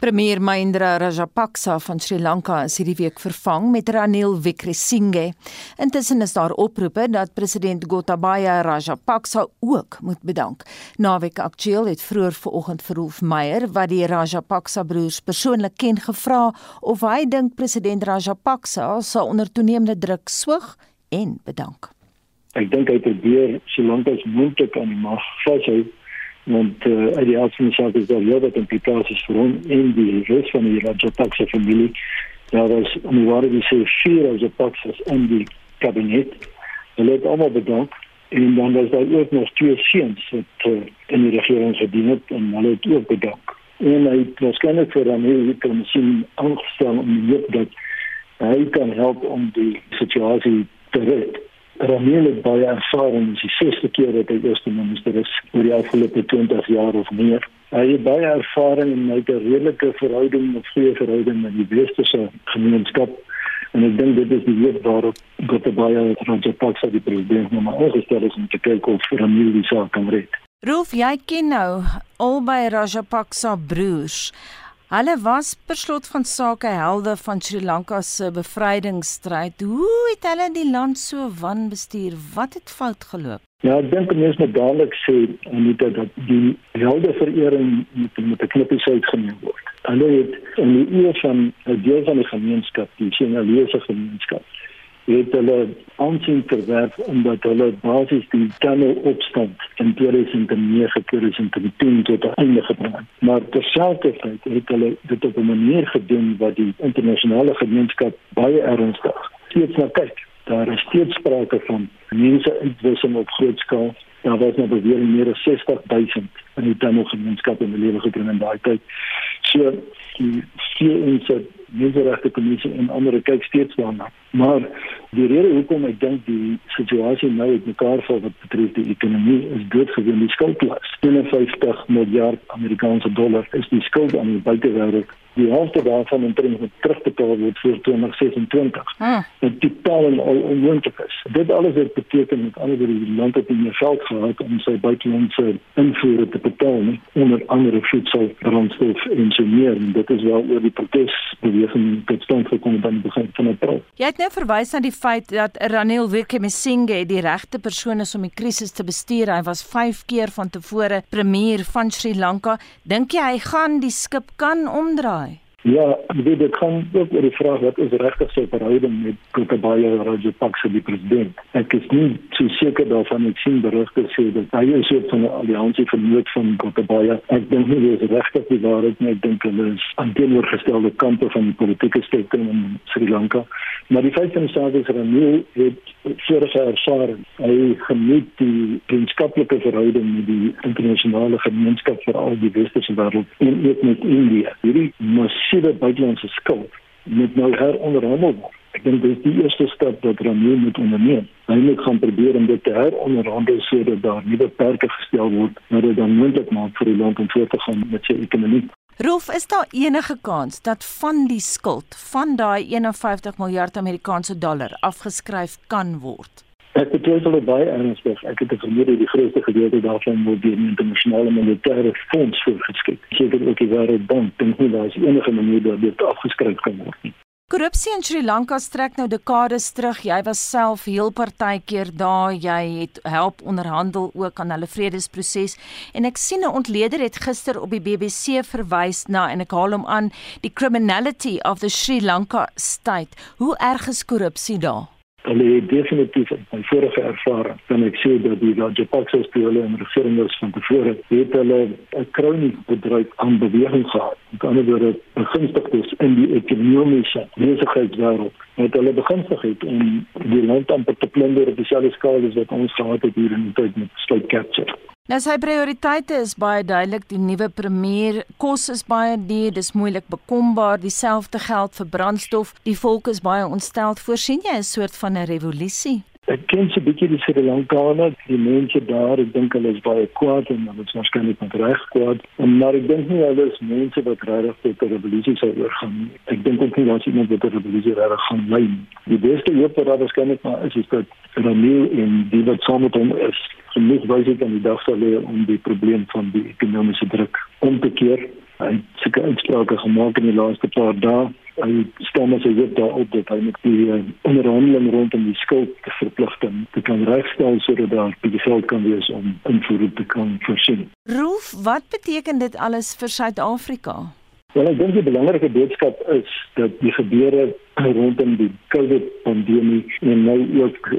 Premier Mahendra Rajapaksa van Sri Lanka is hierdie week vervang met Ranil Wickremesinghe. Intussen is daar oproepe dat president Gotabaya Rajapaksa ook moet bedank. Naweek Aktueel het vroeër vanoggend vir Rolf Meyer wat die Rajapaksa broers persoonlik ken gevra of hy dink president Rajapaksa sal onder toenemende druk swyg en bedank. Ek dink hy probeer se moontlik aan die mag vashou want uh, die die saak is daar heel wat implikasies vir hom en die rest van die Rajapaksa familie. Daar was om die waarde die sê vier Rajapaksas in die kabinet. Hulle het allemaal bedank en dan was daar ook nog twee seuns wat uh, in die regering gedien het en hulle het ook bedank. En hy het waarskynlik vir Amerika misschien aangestel om die hoop dat hy kan help om die situasie te red. Rameel het baie ervaring, dis die sesde keer dat hy eerste minister is oor die afgelope 20 jaar of meer. Hy het baie ervaring en hy het 'n redelike verhouding met goeie verhouding met die westerse gemeenskap en ek dink dit is die rede waarop Gotabaya Rajapaksa die president nou maar gestel is om te kyk of Rameel die saak kan red. Rolf, jy ken nou albei Rajapaksa broers. Hulle was per slot van sake helde van Sri Lanka se bevrydingsstryd. Hoe het hulle die land so wanbestuur? Wat het fout geloop? Ja, ek dink mense moet dadelik sê Anita dat die helde verering met 'n knippie sou uitgeneem word. Hulle het in die eer van 'n deel van die gemeenskap, die Sinhalese gemeenskap, het hulle aansien verwerf omdat hulle basies die tunnel opstand in 2009 2010 tot einde gebring het. Maar terselfdertyd het hulle dit op 'n manier gedoen wat die internasionale gemeenskap baie ernstig steeds na kyk. Daar is steeds sprake van mense uitwissing op groot skaal. Daar was nou bewering meer as 60000 in die tunnel gemeenskap in die lewe gebring in daai tyd. So die VN se menseregte kommissie en ander kyk steeds daarna. Maar die rede hoekom ek dink die situasie nou het mekaar val wat betref die ekonomie is doodgewoon die skuldlas. 51 miljard Amerikaanse dollar is die skuld aan die buitewêreld. Die helfte daarvan moet terugbetaal word vir 2026. Hmm. Dit totaal en al onmoontlik is. Dit alles het beteken met ander woorde die land het nie geld gehad om sy buitelandse invoere te betaal nie onder andere voedsel, brandstof en so meer. En dit is wel oor die protesbeweging tot stand gekom dan begin van April. Jy het nou verwys na die feit dat Ranil Wickremesinghe die regte persoon is om die krisis te bestuur. Hy was 5 keer van tevore premier van Sri Lanka. Dink jy hy gaan die skip kan omdraai? Ja, dit kan ook oor die vraag wat is regtig sy verhouding met Gotabaya Rajapaksa die president. Ek is nie so seker daarvan ek sien berigte sê dat hy is van 'n alliansie vernoot van Gotabaya. Ek dink nie dis regtig die waarheid nie. Ek dink hulle is aan teenoorgestelde kante van die politieke spektrum in Sri Lanka. Maar die feit van die saak is dat Ranil het vorige ervaring. Hy geniet die vriendskaplike verhouding met die internasionale gemeenskap veral die westerse wêreld en ook met India. Hierdie massiewe buitelandse skuld moet nou heronderhandel word. Ek dink dis die eerste stap wat Ramie moet onderneem. Hy moet gaan probeer om dit te heronderhandel sodat daar nuwe perke gestel word wat dit dan moontlik maak vir die land om voort te gaan met sy ekonomie. Rolf, is daar enige kans dat van die skuld van daai 51 miljard Amerikaanse dollar afgeskryf kan word? Ek betwyfel dit baie ernstig. Ek het vermoed die grootste gedeelte daarvan word deur die internasionale monetaire fonds voorgeskik. Seker ook die Wêreldbank dink nie daar is enige manier dat dit afgeskryf kan word nie. Korrupsie in Sri Lanka strek nou dekades terug. Jy was self heel partykeer daar. Jy het help onderhandel ook aan hulle vredesproses. En ek sien 'n ontleder het gister op die BBC verwys na en ek haal hom aan die criminality of the Sri Lanka state. Hoe erg is korrupsie daar? Hulle het definitief in my vorige ervaring kan ek sê dat die Rajapaksa spele en regerings van tevore het hulle 'n kroniese bedryf aan beweging gehad. Met ander woorde, begunstigdes in die ekonomiese besigheidswêreld het hulle begunstig het om die land amper te plunder op dieselfde skaal wat ons gehad het hier in die tyd met state capture. Nou sy prioriteite is baie duidelik. Die nuwe premier kos is baie duur, dis moeilik bekombaar. Dieselfde geld vir brandstof. Die volk is baie ontstel. Voorsien jy 'n soort van 'n revolusie? Ek ken se bietjie die Sri Lankaner, die mense daar, ek dink hulle is baie kwaad en hulle is waarskynlik met reg kwaad. Maar ek dink nie hulle is mense wat regtig tot 'n revolusie sou oorgaan nie. Ek dink ook nie dat iemand wat 'n revolusie regtig gaan lei nie. Die beste hoop wat daar waarskynlik maar is, is dat Ramil en die wat saam met hom is, genoeg wysheid aan die dag sal lê om die probleem van die ekonomiese druk om te keer. Hy het seker uitsprake gemaak in die laaste paar dae. Hy stem as hy weet daarop dat hy met die uh, onderhandeling rondom die skuld te verpligting te kan regstel sodat daar die geld kan wees om invoer te kan voorsien. Rolf, wat beteken dit alles vir Suid-Afrika? Wel, ek dink die belangrike boodskap is dat die gebeure rondom die COVID-pandemie en nou ook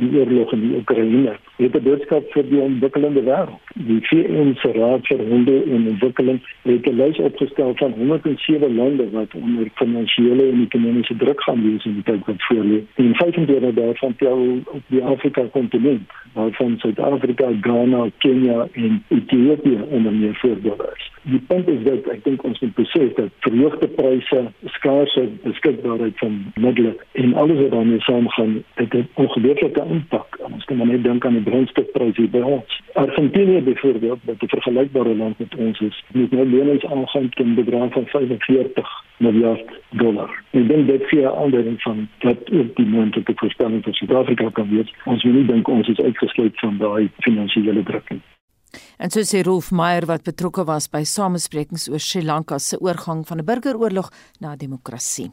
die oorlog in die Oekraïne het 'n boodskap vir die ontwikkelende wêreld. Die VN se Raad vir Handel en Ontwikkeling het 'n lys opgestel van 107 lande wat onder finansiële en ekonomiese druk gaan wees in die tyd wat voorlê. En 25 daarvan tel op die Afrika-kontinent, waarvan Suid-Afrika, Ghana, Kenia en Ethiopië onder meer voorbeelde is. Die punt is dat ek dink ons moet besef dat verhoogde pryse, skaarse beskikbaarheid van middele en alles wat daarmee saamgaan, het 'n ongelooflike impak. Ons kan maar net dink aan die brandstofpryse by ons. Argentinië byvoorbeeld, wat 'n vergelykbare land met ons is, moet nou lenings aangaan teen bedrag van 45 miljard dollar. En dan dit gee 'n aanduiding van dat ook die moontlike voorspelling vir Suid-Afrika kan wees. Ons moet nie dink ons is uitgesluit van daai finansiële druk nie. En so sê Rolf Meyer wat betrokke was by samesprekings oor Sri Lanka se oorgang van 'n burgeroorlog na demokrasie.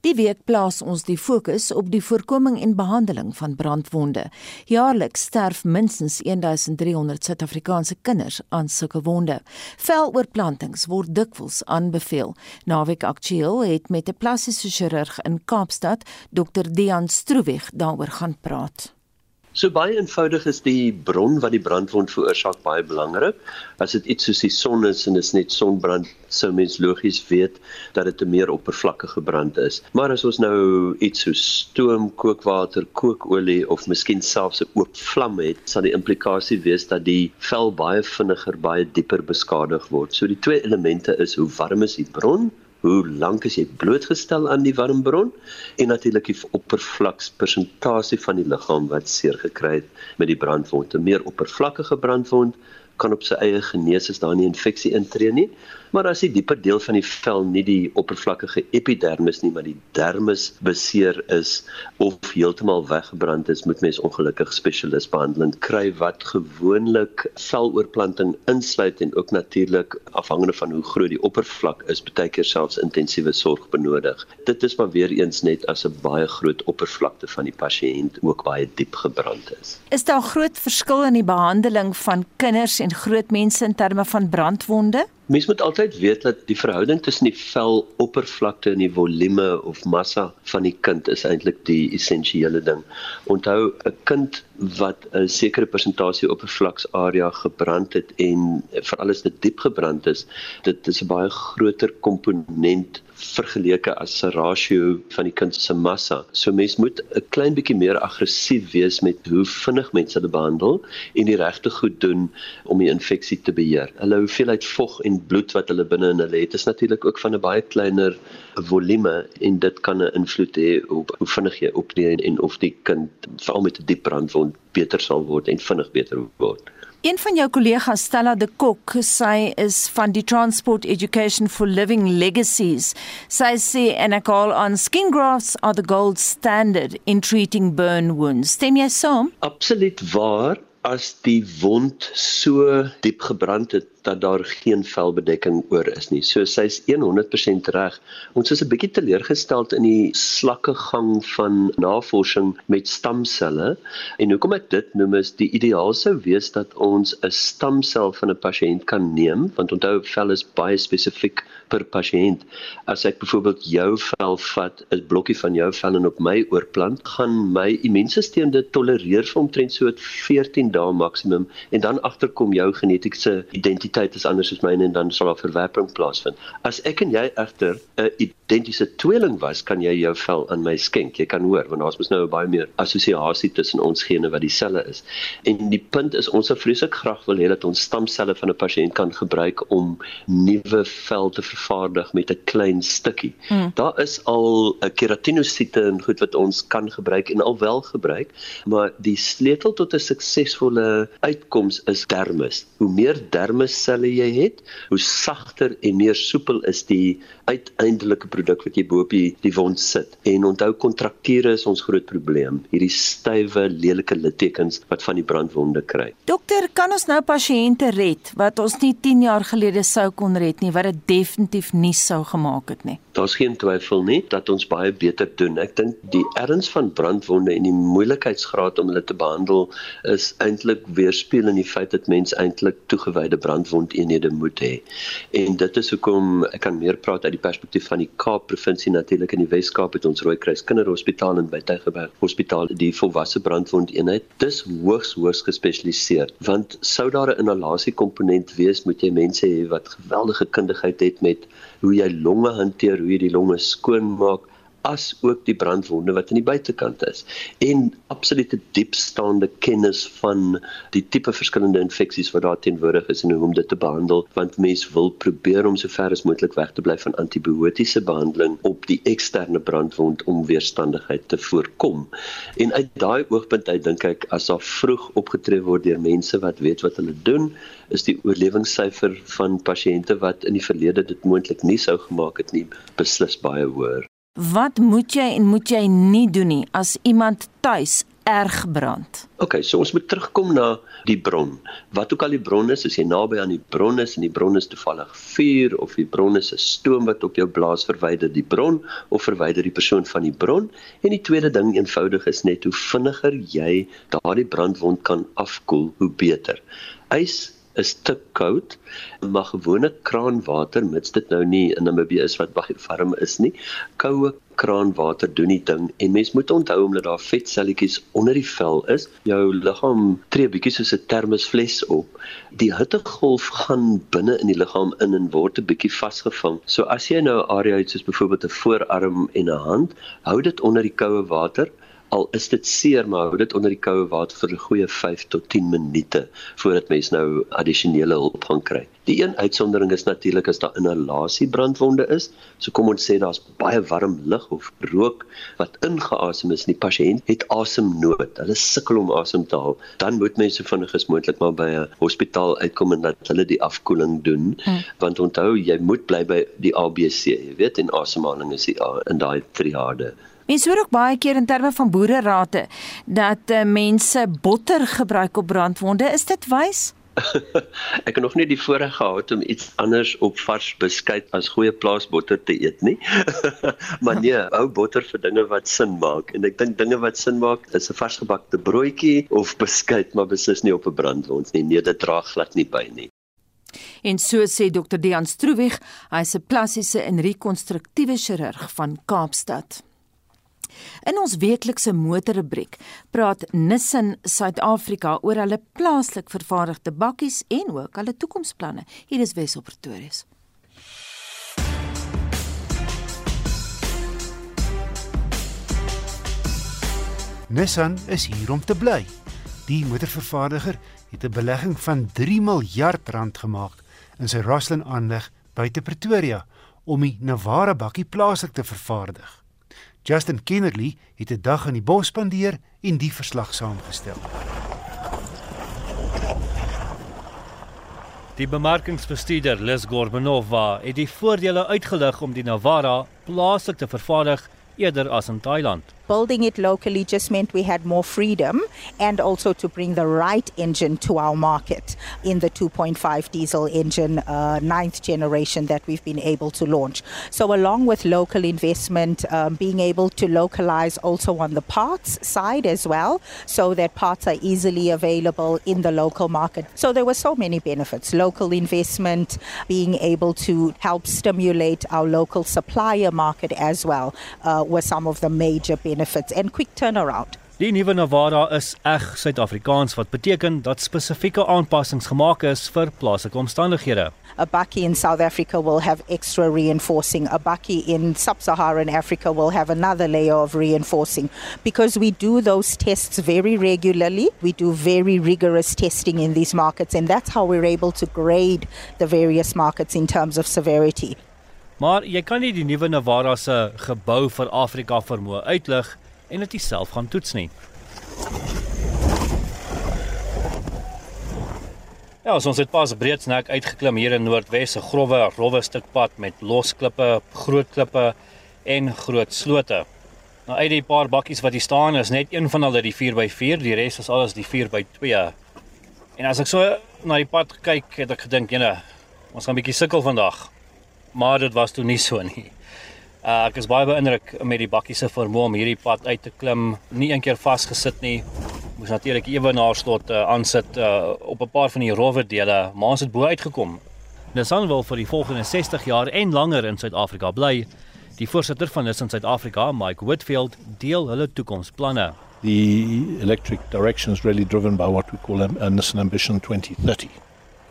Die week plaas ons die fokus op die voorkoming en behandeling van brandwonde. Jaarliks sterf minstens 1300 Suid-Afrikaanse kinders aan sulke wonde. Veloorplantings word dikwels aanbeveel. Naweek Aktueel het met 'n plastiese chirurg in Kaapstad, Dr. Dian Stroeweg, daaroor gaan praat. So baie eenvoudig is die bron wat die brandwond veroorsaak baie belangrik. As dit iets soos die son is en dit is net sonbrand, sou mens logies weet dat dit 'n meer oppervlakkige brand is. Maar as ons nou iets soos stoom, kookwater, kookolie of miskien selfs 'n oop vlam het, sal die implikasie wees dat die vel baie vinniger, baie dieper beskadig word. So die twee elemente is hoe warm is die bron hoe lank is jy blootgestel aan die warm bron en natuurlik die oppervlakspersentasie van die liggaam wat seer gekry het met die brandwond. 'n Meer oppervlakkige brandwond kan op sy eie genees as daar nie infeksie intree nie, maar as die dieper deel van die vel nie die oppervlakkige epidermis nie, maar die dermis beseer is of heeltemal weggebrand is, moet mens ongelukkig spesialis behandeling kry wat gewoonlik veloorplanting insluit en ook natuurlik afhangende van hoe groot die oppervlak is, baie keer selfs intensiewe sorg benodig. Dit is maar weer eens net as 'n baie groot oppervlakte van die pasiënt ook baie diep gebrand is. Is daar groot verskil in die behandeling van kinders en groot mense in terme van brandwonde? Mens moet altyd weet dat die verhouding tussen die veloppervlakte en die volume of massa van die kind is eintlik die essensiële ding. Onthou 'n kind wat 'n sekere persentasie oppervlaksarea gebrand het en veral as dit diep gebrand is, dit is 'n baie groter komponent vergeleke as 'n rasio van die kind se massa. So mens moet 'n klein bietjie meer aggressief wees met hoe vinnig mense hulle behandel en die regte goed doen om die infeksie te beheer. Hulle hoeveelheid vog en bloed wat hulle binne in hulle het is natuurlik ook van 'n baie kleiner volume en dit kan 'n invloed hê op hoe vinnig jy opneem en of die kind veral met 'n diep brandwond beter sal word en vinnig beter word. Een van jou kollegas, Stella de Kok, sy is van die Transport Education for Living Legacies. Sy sê en ek call on skin grafts are the gold standard in treating burn wounds. Stem jy saam? Absoluut waar as die wond so diep gebrand het dat daar geen velbedekking oor is nie. So sy's 100% reg. Ons is 'n bietjie teleurgesteld in die slakke gang van navorsing met stamselle. En hoekom ek dit noem is die ideaal sou wees dat ons 'n stamsel van 'n pasiënt kan neem, want onthou vel is baie spesifiek per pasiënt. As ek byvoorbeeld jou vel vat, 'n blokkie van jou vel en op my oorplant, gaan my immuunstelsel dit tolereer vir omtrent so 14 dae maksimum en dan agterkom jou genetiese identiteit identiteit is anders as myne en dan sal daar verwerping plaasvind. As ek en jy egter 'n identiese tweeling was, kan jy jou vel aan my skenk. Jy kan hoor want daar's mos nou baie meer assosiasie tussen ons gene wat dieselfde is. En die punt is ons sou vreeslik graag wil hê dat ons stamselle van 'n pasiënt kan gebruik om nuwe vel te vervaardig met 'n klein stukkie. Hmm. Daar is al 'n keratinosiete en goed wat ons kan gebruik en al wel gebruik, maar die sleutel tot 'n suksesvolle uitkoms is dermis. Hoe meer dermis selle jy het, hoe sagter en meer soepel is die uiteindelike produk wat jy bo op die, die wond sit. En onthou kontrakture is ons groot probleem. Hierdie stywe, lelike littekens wat van die brandwonde kry. Dokter, kan ons nou pasiënte red wat ons nie 10 jaar gelede sou kon red nie, wat dit definitief nie sou gemaak het nie? Daar's geen twyfel nie dat ons baie beter doen. Ek dink die erns van brandwonde en die moeilikheidsgraad om hulle te behandel is eintlik weerspieël in die feit dat mense eintlik toegewyde brandwondeenhede moet hê. En dit is hoekom ek kan meer praat uit die perspektief van die Kaap provinsie natuurlik in die Wes-Kaap het ons Rooikruis Kinderhospitaal en by Tygerberg Hospitaal die volwasse brandwondeenheid. Dis hoogs hoogs gespesialiseer want sou daar 'n inhalasie komponent wees, moet jy mense hê wat geweldige kundigheid het met hoe jy longe hanteer, hoe jy die longe skoon maak as ook die brandwonde wat aan die buitekant is. En absolute diepstaande kennis van die tipe verskillende infeksies wat daar teenwoordig is en hoe om dit te behandel want mens wil probeer om so ver as moontlik weg te bly van antibiotiese behandeling op die eksterne brandwond om weerstandigheid te voorkom. En uit daai oogpunt uit dink ek as daar vroeg opgetree word deur mense wat weet wat hulle doen is die oorlewingssyfer van pasiënte wat in die verlede dit moontlik nie sou gemaak het nie beslis baie hoër Wat moet jy en moet jy nie doen nie as iemand tuis erg brand? OK, so ons moet terugkom na die bron. Wat ook al die bron is, as jy naby aan die bron is en die bron is toevallig vuur of die bron is 'n stoom wat op jou blaas verwyder die bron of verwyder die persoon van die bron. En die tweede ding eenvoudig is net hoe vinniger jy daardie brandwond kan afkoel, hoe beter. Ys is te koud, maar gewone kraanwater, mits dit nou nie in Namibië is wat baie warm is nie, koue kraanwater doen die ding en mens moet onthou omdat daar vetselletjies onder die vel is, jou liggaam tree bietjie soos 'n termosfles op. Die hittegolf gaan binne in die liggaam in en word 'n bietjie vasgevang. So as jy nou 'n area het soos byvoorbeeld 'n voorarm en 'n hand, hou dit onder die koue water al is dit seer maar hou dit onder die koue water vir 'n goeie 5 tot 10 minute voordat mens nou addisionele hulp gaan kry. Die een uitsondering is natuurlik as daar inhalasie brandwonde is. So kom ons sê daar's baie warm lug of rook wat ingeasem is en die pasiënt het asemnood. Hulle sukkel om asem te haal. Dan moet mense vinnig as moontlik maar by 'n hospitaal uitkom en dat hulle die afkoeling doen. Hmm. Want onthou, jy moet bly by die ABC, jy weet, en asemhaling is die A in daai triade. Mense hoor ook baie keer in terme van boererate dat uh, mense botter gebruik op brandwonde. Is dit wys? ek het nog nie die voorreg gehad om iets anders op vars beskuit as goeie plaasbotter te eet nie. maar nee, ou botter vir dinge wat sin maak en ek dink dinge wat sin maak is 'n varsgebakte broodjie of beskuit, maar beslis nie op 'n brandwond nie. Nee, dit dra glad nie by nie. En so sê Dr. Dean Stroewig, hy's 'n plastiese en rekonstruktiewe chirurg van Kaapstad. In ons weeklikse motorrubriek praat Nissan Suid-Afrika oor hulle plaaslik vervaardigde bakkies en ook hulle toekomsplanne. Hier is Wes op Pretoria. Nissan is hier om te bly. Die motorvervaardiger het 'n belegging van 3 miljard rand gemaak in sy Rosslyn aanleg buite Pretoria om die Navara bakkie plaaslik te vervaardig. Justin Kennerly het 'n dag in die bos spandeer en die verslag saamgestel. Die bemarkingsbestuurder Liz Gorbanova het die voordele uitgelig om die Navara plaaslik te vervaardig eerder as in Thailand. Building it locally just meant we had more freedom and also to bring the right engine to our market in the 2.5 diesel engine, uh, ninth generation that we've been able to launch. So, along with local investment, um, being able to localize also on the parts side as well, so that parts are easily available in the local market. So, there were so many benefits local investment, being able to help stimulate our local supplier market as well, uh, were some of the major benefits benefits and quick turnaround. Die nuwe Navara is eg Suid-Afrikaans wat beteken dat spesifieke aanpassings gemaak is vir plaaslike omstandighede. A bucky in South Africa will have extra reinforcing. A bucky in sub-Saharan Africa will have another layer of reinforcing because we do those tests very regularly. We do very rigorous testing in these markets and that's how we're able to grade the various markets in terms of severity. Maar jy kan nie die nuwe Navara se gebou vir Afrika vermoë uitlig en dit self gaan toets nie. Ja, ons het pas breedsnek uitgeklim hier in Noordwes, 'n grouwe, rowwe stuk pad met losklippe, groot klippe en groot slote. Nou uit die paar bakkies wat hier staan, is net een van hulle die 4x4, die res is alles die 4x2. En as ek so na die pad kyk, het ek gedink, jene, ons gaan 'n bietjie sukkel vandag maar dit was toe nie so nie. Uh, ek is baie beïndruk met die bakkie se vermoë om hierdie pad uit te klim, nie eendag vasgesit nie. Moes natuurlik ewenaar tot uh, aansit uh, op 'n paar van die rowwe dele, maar ons het bo uitgekom. Nissan wil vir die volgende 60 jaar en langer in Suid-Afrika bly. Die voorsitter van Nissan Suid-Afrika, Mike Whitfield, deel hulle toekomsplanne. The electric direction is really driven by what we call a, a Nissan Ambition 2030.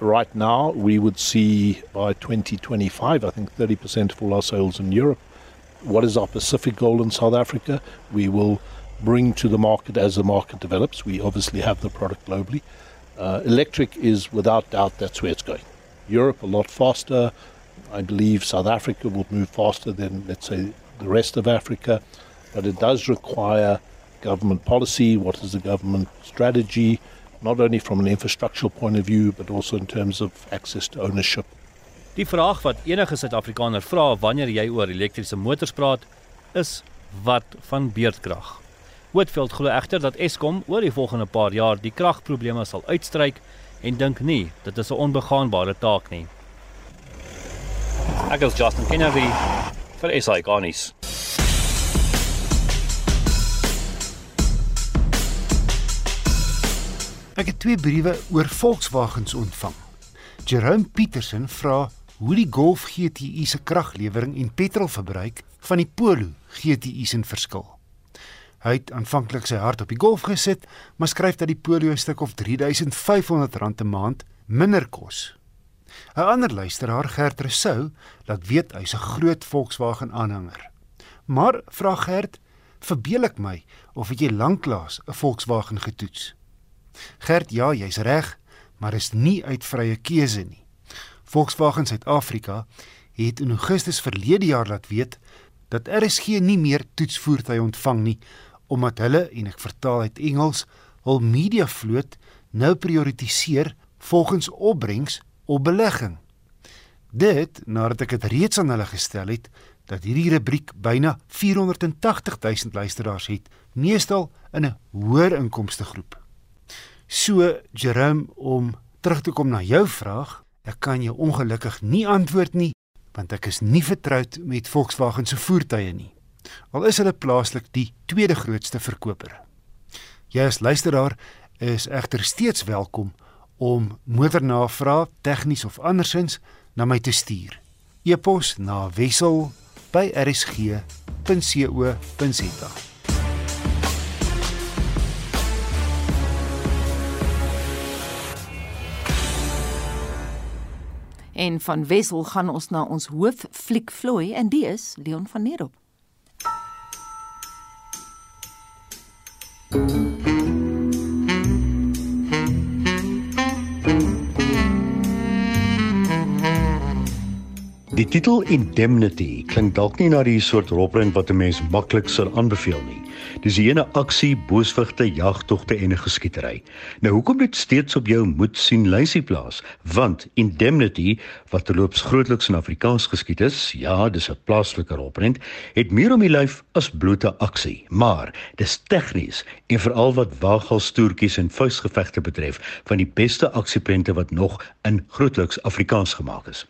Right now, we would see by 2025, I think 30% of all our sales in Europe. What is our Pacific goal in South Africa? We will bring to the market as the market develops. We obviously have the product globally. Uh, electric is without doubt that's where it's going. Europe a lot faster. I believe South Africa will move faster than, let's say, the rest of Africa. But it does require government policy. What is the government strategy? Not only from an infrastructural point of view but also in terms of access to ownership. Die vraag wat enige Suid-Afrikaner vra wanneer jy oor elektriese motors praat, is wat van beurtkrag. Whitfield glo egter dat Eskom oor die volgende paar jaar die kragprobleme sal uitstryk en dink nie dit is 'n onbegaanbare taak nie. Ek is Justin Kennedy vir SI Garnis. Ek het twee briewe oor Volkswagens ontvang. Jerome Petersen vra hoe die Golf GTI se kraglewering en petrolverbruik van die Polo GTI se verskil. Hy het aanvanklik sy hart op die Golf gesit, maar skryf dat die Polo 'n stuk of R3500 'n maand minder kos. 'n Ander luisteraar, Gert Resou, laat weet hy's 'n groot Volkswagen aanhanger. Maar vra Gert, verbeel ek my of het jy lanklaas 'n Volkswagen getoets? Gert, ja, jy's reg, maar is nie uit vrye keuse nie. Volkswagen Suid-Afrika het in Augustus verlede jaar laat weet dat RSG nie meer toetsvoertuie ontvang nie omdat hulle en ek vertaal uit Engels hul media vloot nou prioritiseer volgens opbrengs op belegging. Dit nadat ek dit reeds aan hulle gestel het dat hierdie rubriek byna 480 000 luisteraars het, meestal in 'n hoër inkomste groep. So Jerome om terug te kom na jou vraag, ek kan jou ongelukkig nie antwoord nie want ek is nie vertroud met Volkswagen se voertuie nie. Al is hulle plaaslik die tweede grootste verkoper. Jy as luisteraar is egter steeds welkom om motornavrae tegnies of andersins na my te stuur. E-pos na wissel@rsg.co.za. En van Wessel gaan ons na ons hoof fliek vloei en die is Leon van Nierop. Die titel Indemnity klink dalk nie na die soort rolprent wat 'n mens maklik sou aanbeveel nie. Dis 'n ene aksie, booswigte, jagtogte en 'n geskietery. Nou hoekom dit steeds op jou moet sien lysie plaas? Want Indemnity, wat terloops grootliks in Afrikaans geskied is, ja, dis 'n plaaslike rolprent, het meer om die lyf as blote aksie. Maar dis tegnies en veral wat waaghalstoertjies en vuisgevegte betref, van die beste aksieprente wat nog in grootliks Afrikaans gemaak is.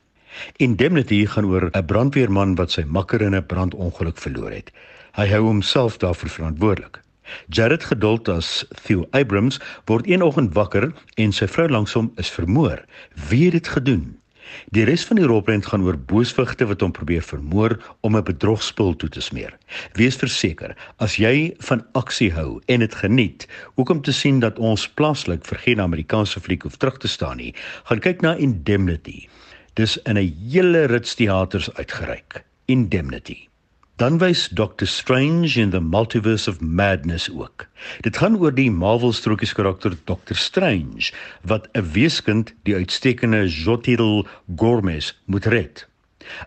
Indemnity gaan oor 'n brandweerman wat sy makker in 'n brandongeluk verloor het. Hy hou homself daarvoor verantwoordelik. Jared geduld as Theo Abrams word een oggend wakker en sy vrou langs hom is vermoor. Wie het dit gedoen? Die res van die rolprent gaan oor booswigte wat hom probeer vermoor om 'n bedrogspul toe te smeer. Wees verseker, as jy van aksie hou en dit geniet, ook om te sien dat ons plaaslik vir geen Amerikaanse fliek hoef terug te staan nie, gaan kyk na Indemnity dis in 'n hele rits teaters uitgereik. Indemnity. Dan wys Doctor Strange in the Multiverse of Madness ook. Dit gaan oor die Marvel strokies karakter Doctor Strange wat 'n weeskind die uitstekende Jotirl Gormes moet red.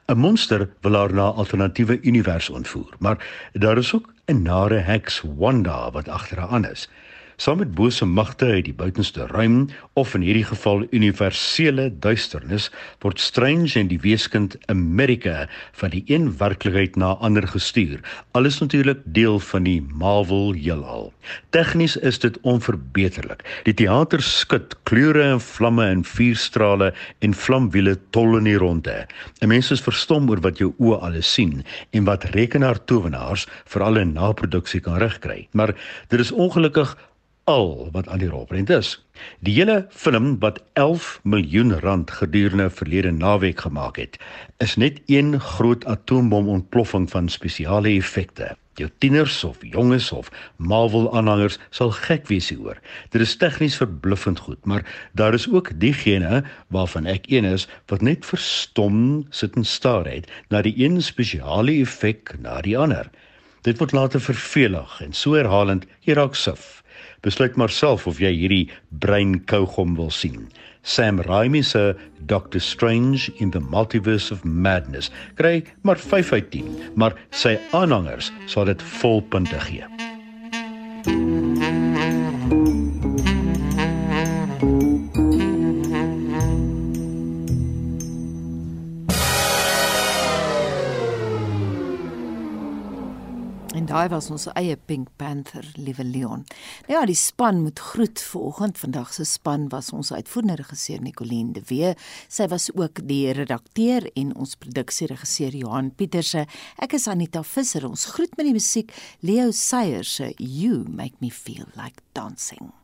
'n Monster wil haar na 'n alternatiewe univers ontvoer, maar daar is ook 'n nare heks Wanda wat agter haar aan is saam met bose magte uit die buitenste ruim of in hierdie geval universele duisternis word Strange en die weeskind Amerika van die een werklikheid na ander gestuur. Alles natuurlik deel van die Marvel heelal. Tegnies is dit onverbeterlik. Die teater skud kleure en vlamme en vuurstrale en vlamwiele tol in die ronde. 'n Mens is verstom oor wat jou oë alles sien en wat rekenaar towenaars veral in naproduksie kan regkry. Maar dit is ongelukkig al wat aan die rolprent is. Die hele film wat 11 miljoen rand gedurende verlede naweek gemaak het, is net een groot atoombomontploffing van spesiale effekte. Jou tieners of jonges of Marvel aanhangers sal gek wees hieroor. Dit is tegnies verbluffend goed, maar daar is ook diegene waarvan ek een is wat net verstom sit en staar het na die een spesiale effek na die ander. Dit word later vervelig en so herhalend jy raak suf. Besluit maar self of jy hierdie brein kougom wil sien. Sam Raimi se Doctor Strange in the Multiverse of Madness kry maar 5 uit 10, maar sy aanhangers sal dit volpunte gee. Daai was ons eie Pink Panther, liewe Leon. Nou ja, die span moet groet vanoggend. Vandag se span was ons uitvoerende regisseur Nicoline de Wee. Sy was ook die redakteur en ons produksieregisseur Johan Pieterse. Ek is Anita Visser. Ons groet met die musiek Leo Sayer se You Make Me Feel Like Dancing.